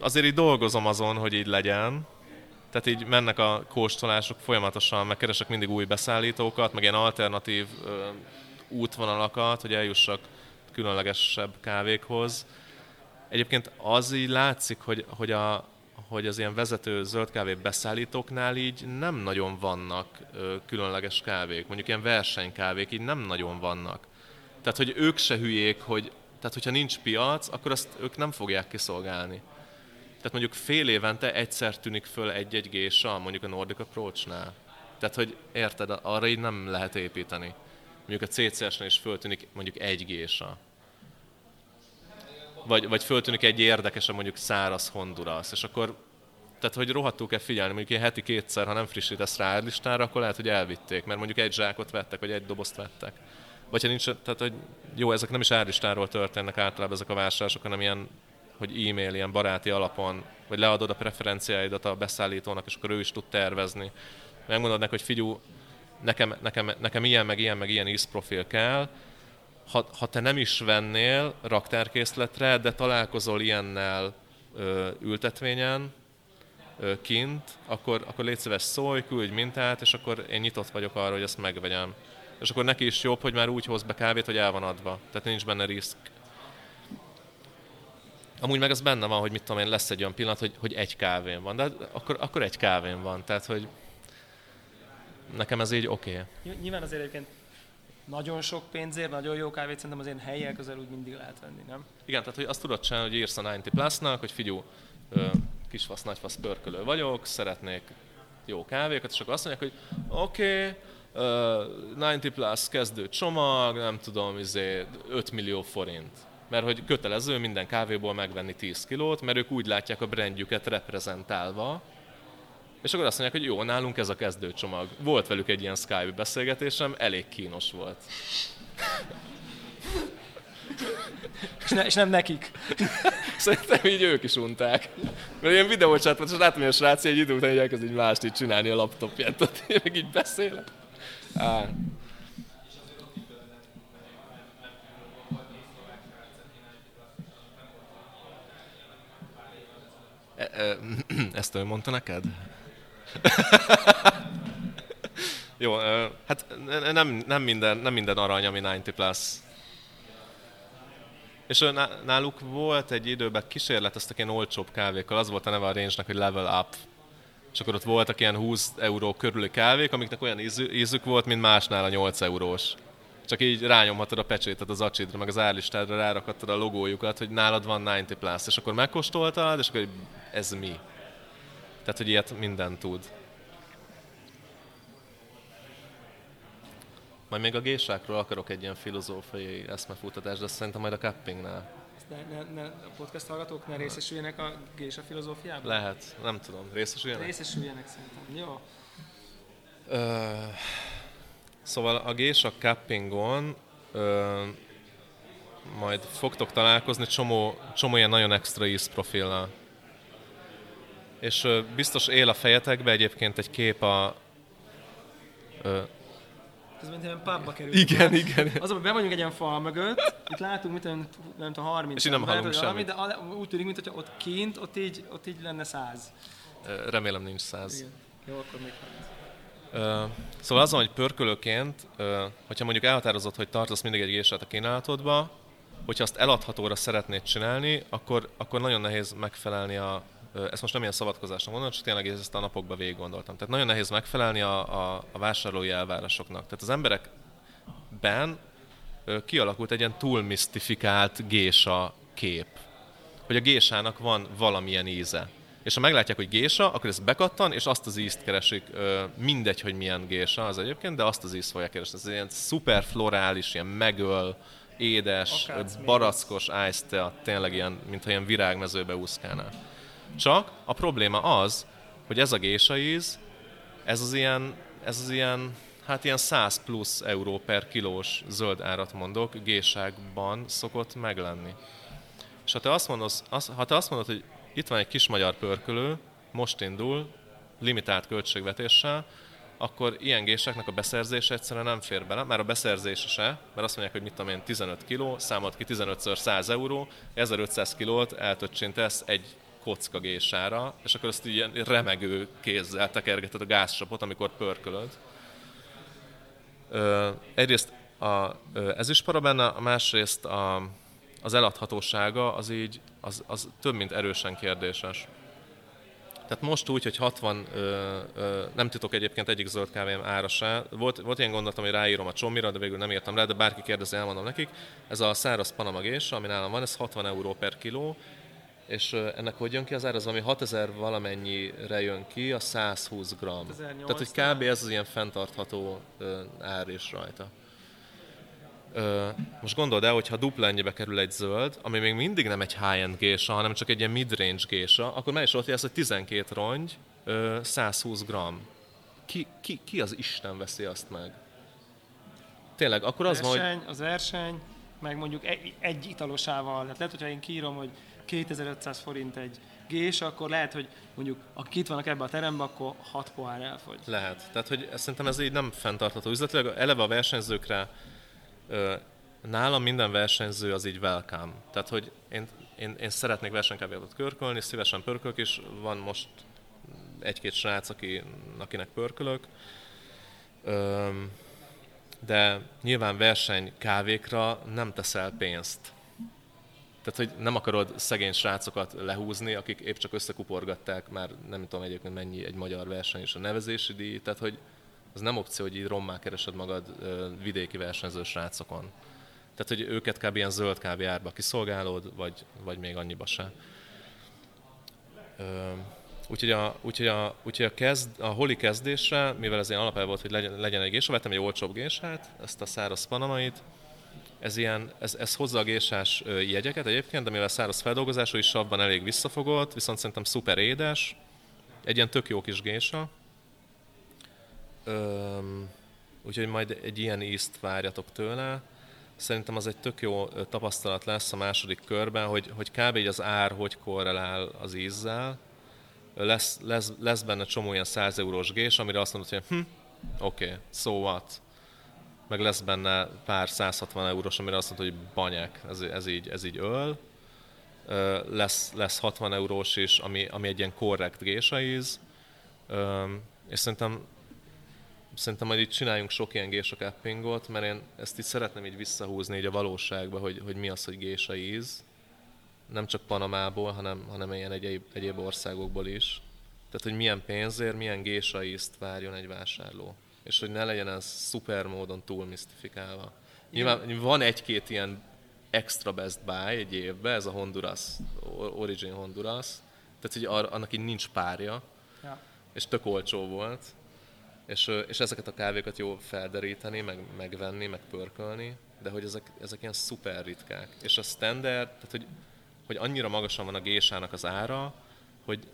azért így dolgozom azon, hogy így legyen. Tehát így mennek a kóstolások folyamatosan, megkeresek mindig új beszállítókat, meg ilyen alternatív ö, útvonalakat, hogy eljussak különlegesebb kávékhoz. Egyébként az így látszik, hogy, hogy a, hogy az ilyen vezető zöld kávé beszállítóknál így nem nagyon vannak ö, különleges kávék, mondjuk ilyen versenykávék így nem nagyon vannak. Tehát, hogy ők se hülyék, hogy, tehát hogyha nincs piac, akkor azt ők nem fogják kiszolgálni. Tehát mondjuk fél évente egyszer tűnik föl egy-egy gésa, mondjuk a Nordic Approach-nál. Tehát, hogy érted, arra így nem lehet építeni. Mondjuk a CCS-nél is föltűnik mondjuk egy gésa vagy, vagy föltűnik egy érdekes, mondjuk száraz Honduras, és akkor tehát, hogy rohadtul kell figyelni, mondjuk ilyen heti kétszer, ha nem frissítesz rá listára, akkor lehet, hogy elvitték, mert mondjuk egy zsákot vettek, vagy egy dobozt vettek. Vagy ha nincs, tehát, hogy jó, ezek nem is árlistáról történnek általában ezek a vásárlások, hanem ilyen, hogy e-mail, ilyen baráti alapon, vagy leadod a preferenciáidat a beszállítónak, és akkor ő is tud tervezni. Megmondod neki, hogy figyú, nekem, nekem, nekem ilyen, meg ilyen, meg ilyen ízprofil kell, ha, ha te nem is vennél raktárkészletre, de találkozol ilyennel ö, ültetvényen, ö, kint, akkor, akkor légy szíves szólj, küldj mintát, és akkor én nyitott vagyok arra, hogy ezt megvegyem. És akkor neki is jobb, hogy már úgy hoz be kávét, hogy el van adva. Tehát nincs benne risk. Amúgy meg az benne van, hogy mit tudom én, lesz egy olyan pillanat, hogy, hogy egy kávén van, de akkor, akkor egy kávén van. Tehát, hogy nekem ez így oké. Okay. Nyilván azért egyébként nagyon sok pénzért, nagyon jó kávét szerintem az ilyen helyek közel úgy mindig lehet venni, nem? Igen, tehát hogy azt tudod csinálni, hogy írsz a 90 Plus-nak, hogy figyú, kisfasz, nagyfasz pörkölő vagyok, szeretnék jó kávékat, és akkor azt mondják, hogy oké, okay, uh, 90 Plus kezdő csomag, nem tudom, izé, 5 millió forint. Mert hogy kötelező minden kávéból megvenni 10 kilót, mert ők úgy látják a brandjüket reprezentálva, és akkor azt mondják, hogy jó, nálunk ez a kezdőcsomag. Volt velük egy ilyen Skype beszélgetésem, elég kínos volt. És, ne, és nem nekik. Szerintem így ők is unták. Mert ilyen videócsát volt, és látom, hogy a srác egy idő után így elkezd így mást így csinálni a laptopját, tehát én meg így beszélek. Á. E, e, ezt ő mondta neked? Jó, hát nem, nem, minden, nem minden arany, ami 90 plus. És náluk volt egy időben kísérleteztek ilyen olcsóbb kávékkal, az volt a neve a range hogy level up. És akkor ott voltak ilyen 20 euró körüli kávék, amiknek olyan ízük volt, mint másnál a 8 eurós. Csak így rányomhatod a pecsétet az acsidra, meg az árlistádra rárakhattad a logójukat, hogy nálad van 90 plus, és akkor megkóstoltad, és akkor ez mi? Tehát, hogy ilyet minden tud. Majd még a gésákról akarok egy ilyen filozófiai eszmefutatást, de szerintem majd a cuppingnál. Ne, ne, ne, a podcast hallgatók ne részesüljenek a gésa filozófiában? Lehet, nem tudom. Részesüljenek? Részesüljenek szerintem, jó. Ö, szóval a gésa cuppingon ö, majd fogtok találkozni csomó, csomó ilyen nagyon extra ízprofilnal és biztos él a fejetekbe egyébként egy kép a... ez mint ilyen pubba kerül. Igen, igen. Az, hogy be vagyunk egy ilyen fal mögött, itt látunk, mit nem, nem tudom, 30 És így nem hallunk semmit. De úgy tűnik, mintha ott kint, ott így, ott így lenne 100. Remélem nincs 100. Igen. Jó, akkor még 30. Szóval azon, hogy pörkölőként, hogyha mondjuk elhatározott, hogy tartasz mindig egy gésát a kínálatodba, hogyha azt eladhatóra szeretnéd csinálni, akkor, akkor nagyon nehéz megfelelni a, ezt most nem ilyen szabadkozásra mondom, csak tényleg ezt a napokban végig gondoltam. Tehát nagyon nehéz megfelelni a, a, a vásárlói elvárásoknak. Tehát az emberekben kialakult egy ilyen túl misztifikált gésa kép. Hogy a gésának van valamilyen íze. És ha meglátják, hogy gésa, akkor ez bekattan, és azt az ízt keresik, mindegy, hogy milyen gésa az egyébként, de azt az ízt fogják keresni. Ez ilyen szuper florális, ilyen megöl, édes, Akác barackos ice tényleg ilyen, mintha ilyen virágmezőbe úszkálnál. Csak a probléma az, hogy ez a gésa íz, ez az ilyen, ez az ilyen, hát ilyen 100 plusz euró per kilós zöld árat mondok, géságban szokott meglenni. És ha te azt mondod, az, ha te azt mondod, hogy itt van egy kis magyar pörkölő, most indul, limitált költségvetéssel, akkor ilyen géseknek a beszerzése egyszerűen nem fér bele, már a beszerzése se, mert azt mondják, hogy mit tudom én, 15 kg, számolt ki 15 100 euró, 1500 kilót eltöccsintesz egy kocka gésára, és akkor azt ilyen remegő kézzel tekergeted a gázsapot, amikor pörkölöd. Ö, egyrészt a, ez is para a másrészt a, az eladhatósága az így, az, az több mint erősen kérdéses. Tehát most úgy, hogy 60, ö, ö, nem titok egyébként egyik zöld kávém ára se. Volt, volt ilyen gondolatom, hogy ráírom a csomira, de végül nem írtam rá, de bárki kérdezi, elmondom nekik. Ez a száraz panamagés, ami nálam van, ez 60 euró per kiló, és ennek hogy jön ki az ár? Az, ami 6000 valamennyire jön ki, a 120 gram. Tehát, hogy kb. ez az ilyen fenntartható ár is rajta. Most gondold el, hogy ha dupla ennyibe kerül egy zöld, ami még mindig nem egy high-end gésa, hanem csak egy ilyen mid-range gésa, akkor már is ott jelsz, hogy 12 rongy, 120 gram. Ki, ki, ki az Isten veszi azt meg? Tényleg, akkor az verseny, van, hogy... Az verseny, meg mondjuk egy, egy italosával. Tehát lehet, hogyha én kírom, hogy 2500 forint egy gés, akkor lehet, hogy mondjuk akik itt vannak ebbe a terembe, akkor 6 pohár elfogy. Lehet. Tehát, hogy szerintem ez így nem fenntartható üzletileg. Eleve a versenyzőkre nálam minden versenyző az így welcome. Tehát, hogy én, én, én szeretnék versenykávét körkölni, szívesen pörkölök, és van most egy-két srác, aki, akinek pörkölök. De nyilván verseny kávékra nem teszel pénzt. Tehát, hogy nem akarod szegény srácokat lehúzni, akik épp csak összekuporgatták, már nem tudom egyébként mennyi egy magyar verseny és a nevezési díj, tehát, hogy az nem opció, hogy így rommá keresed magad vidéki versenyző srácokon. Tehát, hogy őket kb. ilyen zöld kávé árba kiszolgálod, vagy, vagy még annyiba se. Úgyhogy a, úgyhogy a, úgyhogy a, kezd, a holi kezdésre, mivel ez ilyen alapelv volt, hogy legyen, legyen egy gésa, vettem egy olcsóbb gésát, ezt a száraz panamait, ez, ilyen, ez, ez hozza a gésás jegyeket egyébként, de mivel száraz feldolgozású is savban elég visszafogott, viszont szerintem szuper édes, egy ilyen tök jó kis gésa. Öm, úgyhogy majd egy ilyen ízt várjatok tőle. Szerintem az egy tök jó tapasztalat lesz a második körben, hogy, hogy kb. így az ár hogy korrelál az ízzel. Lesz, lesz, lesz benne csomó ilyen 100 eurós gés, amire azt mondod, hogy hm, oké, okay, so what? Meg lesz benne pár 160 eurós, amire azt mondod, hogy banyák, ez, ez, így, ez így öl. Lesz, lesz 60 eurós is, ami, ami egy ilyen korrekt gésaíz. És szerintem szerintem majd itt csináljunk sok ilyen gésa cappingot, mert én ezt így szeretném így visszahúzni így a valóságba, hogy, hogy mi az, hogy gésa íz. Nem csak Panamából, hanem, hanem ilyen egyéb, egyéb országokból is. Tehát, hogy milyen pénzért, milyen gésa ízt várjon egy vásárló. És hogy ne legyen ez szuper módon túl misztifikálva. Nyilván van egy-két ilyen extra best buy egy évben, ez a Honduras, Origin Honduras. Tehát, hogy annak így nincs párja, ja. és tök olcsó volt és, és ezeket a kávékat jó felderíteni, meg, megvenni, meg pörkölni, de hogy ezek, ezek ilyen szuper ritkák. És a standard, tehát hogy, hogy annyira magasan van a gésának az ára, hogy,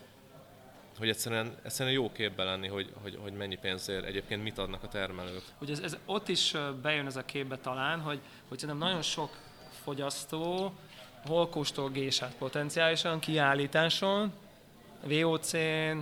hogy egyszerűen, egyszerűen jó képbe lenni, hogy, hogy, hogy mennyi pénzért egyébként mit adnak a termelők. Ugye ez, ez ott is bejön ez a képbe talán, hogy, hogy szerintem nagyon sok fogyasztó hol kóstol gésát potenciálisan kiállításon, VOC-n,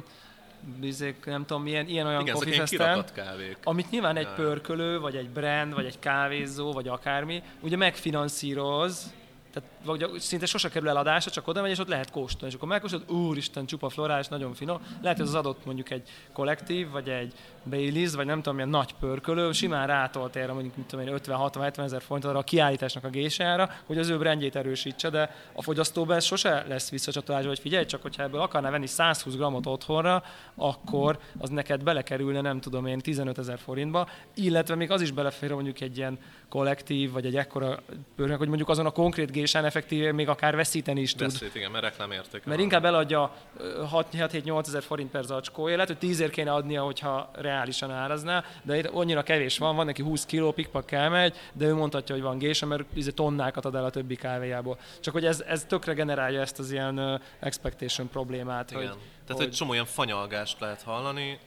bizék, nem tudom, milyen, ilyen olyan Igen, coffee kávék. amit nyilván egy pörkölő, vagy egy brand, vagy egy kávézó, vagy akármi, ugye megfinanszíroz, tehát vagy szinte sose kerül el adásra, csak oda megy, és ott lehet kóstolni. És akkor megkóstolod, úristen, csupa florális, nagyon finom. Lehet, hogy az adott mondjuk egy kollektív, vagy egy Baileys, vagy nem tudom, milyen nagy pörkölő, simán rátolt erre mondjuk, mit tudom én, 50-60-70 ezer forintot a kiállításnak a gésára, hogy az ő brandjét erősítse, de a fogyasztóban ez sose lesz visszacsatolás, hogy figyelj csak, hogyha ebből akarná venni 120 grammot otthonra, akkor az neked belekerülne, nem tudom én, 15 ezer forintba, illetve még az is belefér mondjuk egy ilyen kollektív, vagy egy ekkora pörkölő, hogy mondjuk azon a konkrét gésán effektíve még akár veszíteni is tud. Veszít, igen, mert reklámérték. Mert inkább eladja 6-7-8 ezer forint per zacskója, lehet, hogy 10 kéne adnia, hogyha reálisan árazná, de itt annyira kevés van, van neki 20 kiló pikpak megy, de ő mondhatja, hogy van gése, mert izé tonnákat ad el a többi kávéjából. Csak hogy ez, ez tökre generálja ezt az ilyen expectation problémát. Igen. Hogy, Tehát, hogy, hogy csomó ilyen fanyalgást lehet hallani,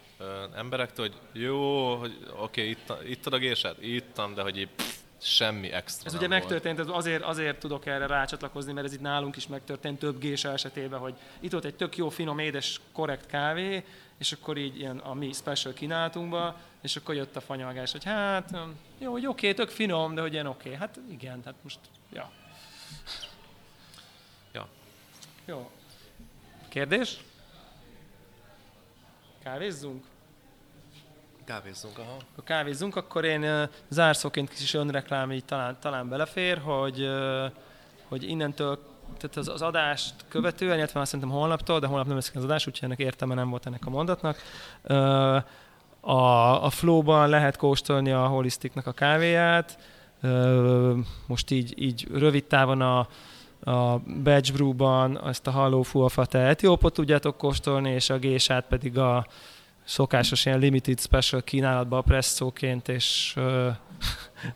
emberektől, hogy jó, hogy oké, okay, itt, itt a gésed? Ittam, de hogy így pff, semmi extra Ez ugye volt. megtörtént, ez azért, azért tudok erre rácsatlakozni, mert ez itt nálunk is megtörtént több gése esetében, hogy itt volt egy tök jó, finom, édes, korrekt kávé, és akkor így ilyen a mi special kínálatunkba, és akkor jött a fanyalgás, hogy hát jó, hogy oké, okay, tök finom, de hogy ilyen oké. Okay. Hát igen, hát most, ja. Ja. Jó. Kérdés? Kávézzunk? Kávézzunk, aha. Ha kávézzunk, akkor én zárszóként kis önreklám így talán, talán belefér, hogy, hogy innentől tehát az, az adást követően, illetve már szerintem holnaptól, de holnap nem lesz az adás, úgyhogy ennek értelme nem volt ennek a mondatnak. A, a Flow-ban lehet kóstolni a Holistiknak a kávéját. Most így, így rövid távon a, a Batch Brew-ban ezt a Halló Fuafate etiópot tudjátok kóstolni, és a gésát pedig a szokásos ilyen limited special kínálatba presszóként, és uh,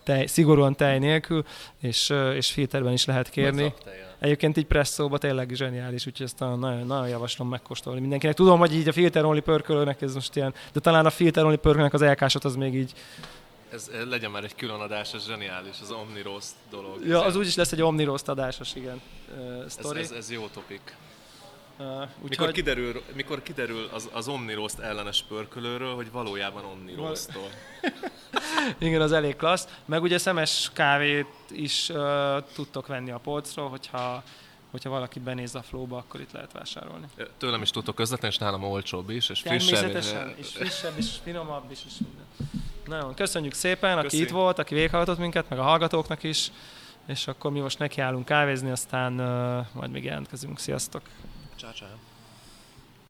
tej, szigorúan tej nélkül, és, uh, és filterben is lehet kérni. Egyébként így presszóba tényleg zseniális, úgyhogy ezt nagyon, nagyon javaslom megkóstolni mindenkinek. Tudom, hogy így a filter only pörkölőnek ez most ilyen, de talán a filter only pörkölőnek az elkásot az még így ez, legyen már egy külön adás, ez zseniális, az Omni Roast dolog. Ja, az úgyis lesz egy Omni Roast adásos, igen, uh. Ez, ez, ez jó topik. Uh, úgy mikor, hogy... kiderül, mikor kiderül az, az Omnirost ellenes pörkölőről, hogy valójában Omnirostól. Igen, az elég klassz. Meg ugye szemes kávét is uh, tudtok venni a polcról, hogyha hogyha valaki benéz a flóba, akkor itt lehet vásárolni. Tőlem is tudtok közvetlenül, és nálam olcsóbb is, és frissebb. Természetesen, és frissebb, és finomabb is, és minden. Nagyon köszönjük szépen, Köszi. aki itt volt, aki véghallgatott minket, meg a hallgatóknak is, és akkor mi most nekiállunk kávézni, aztán uh, majd még jelentkezünk. Sziasztok! Ciao.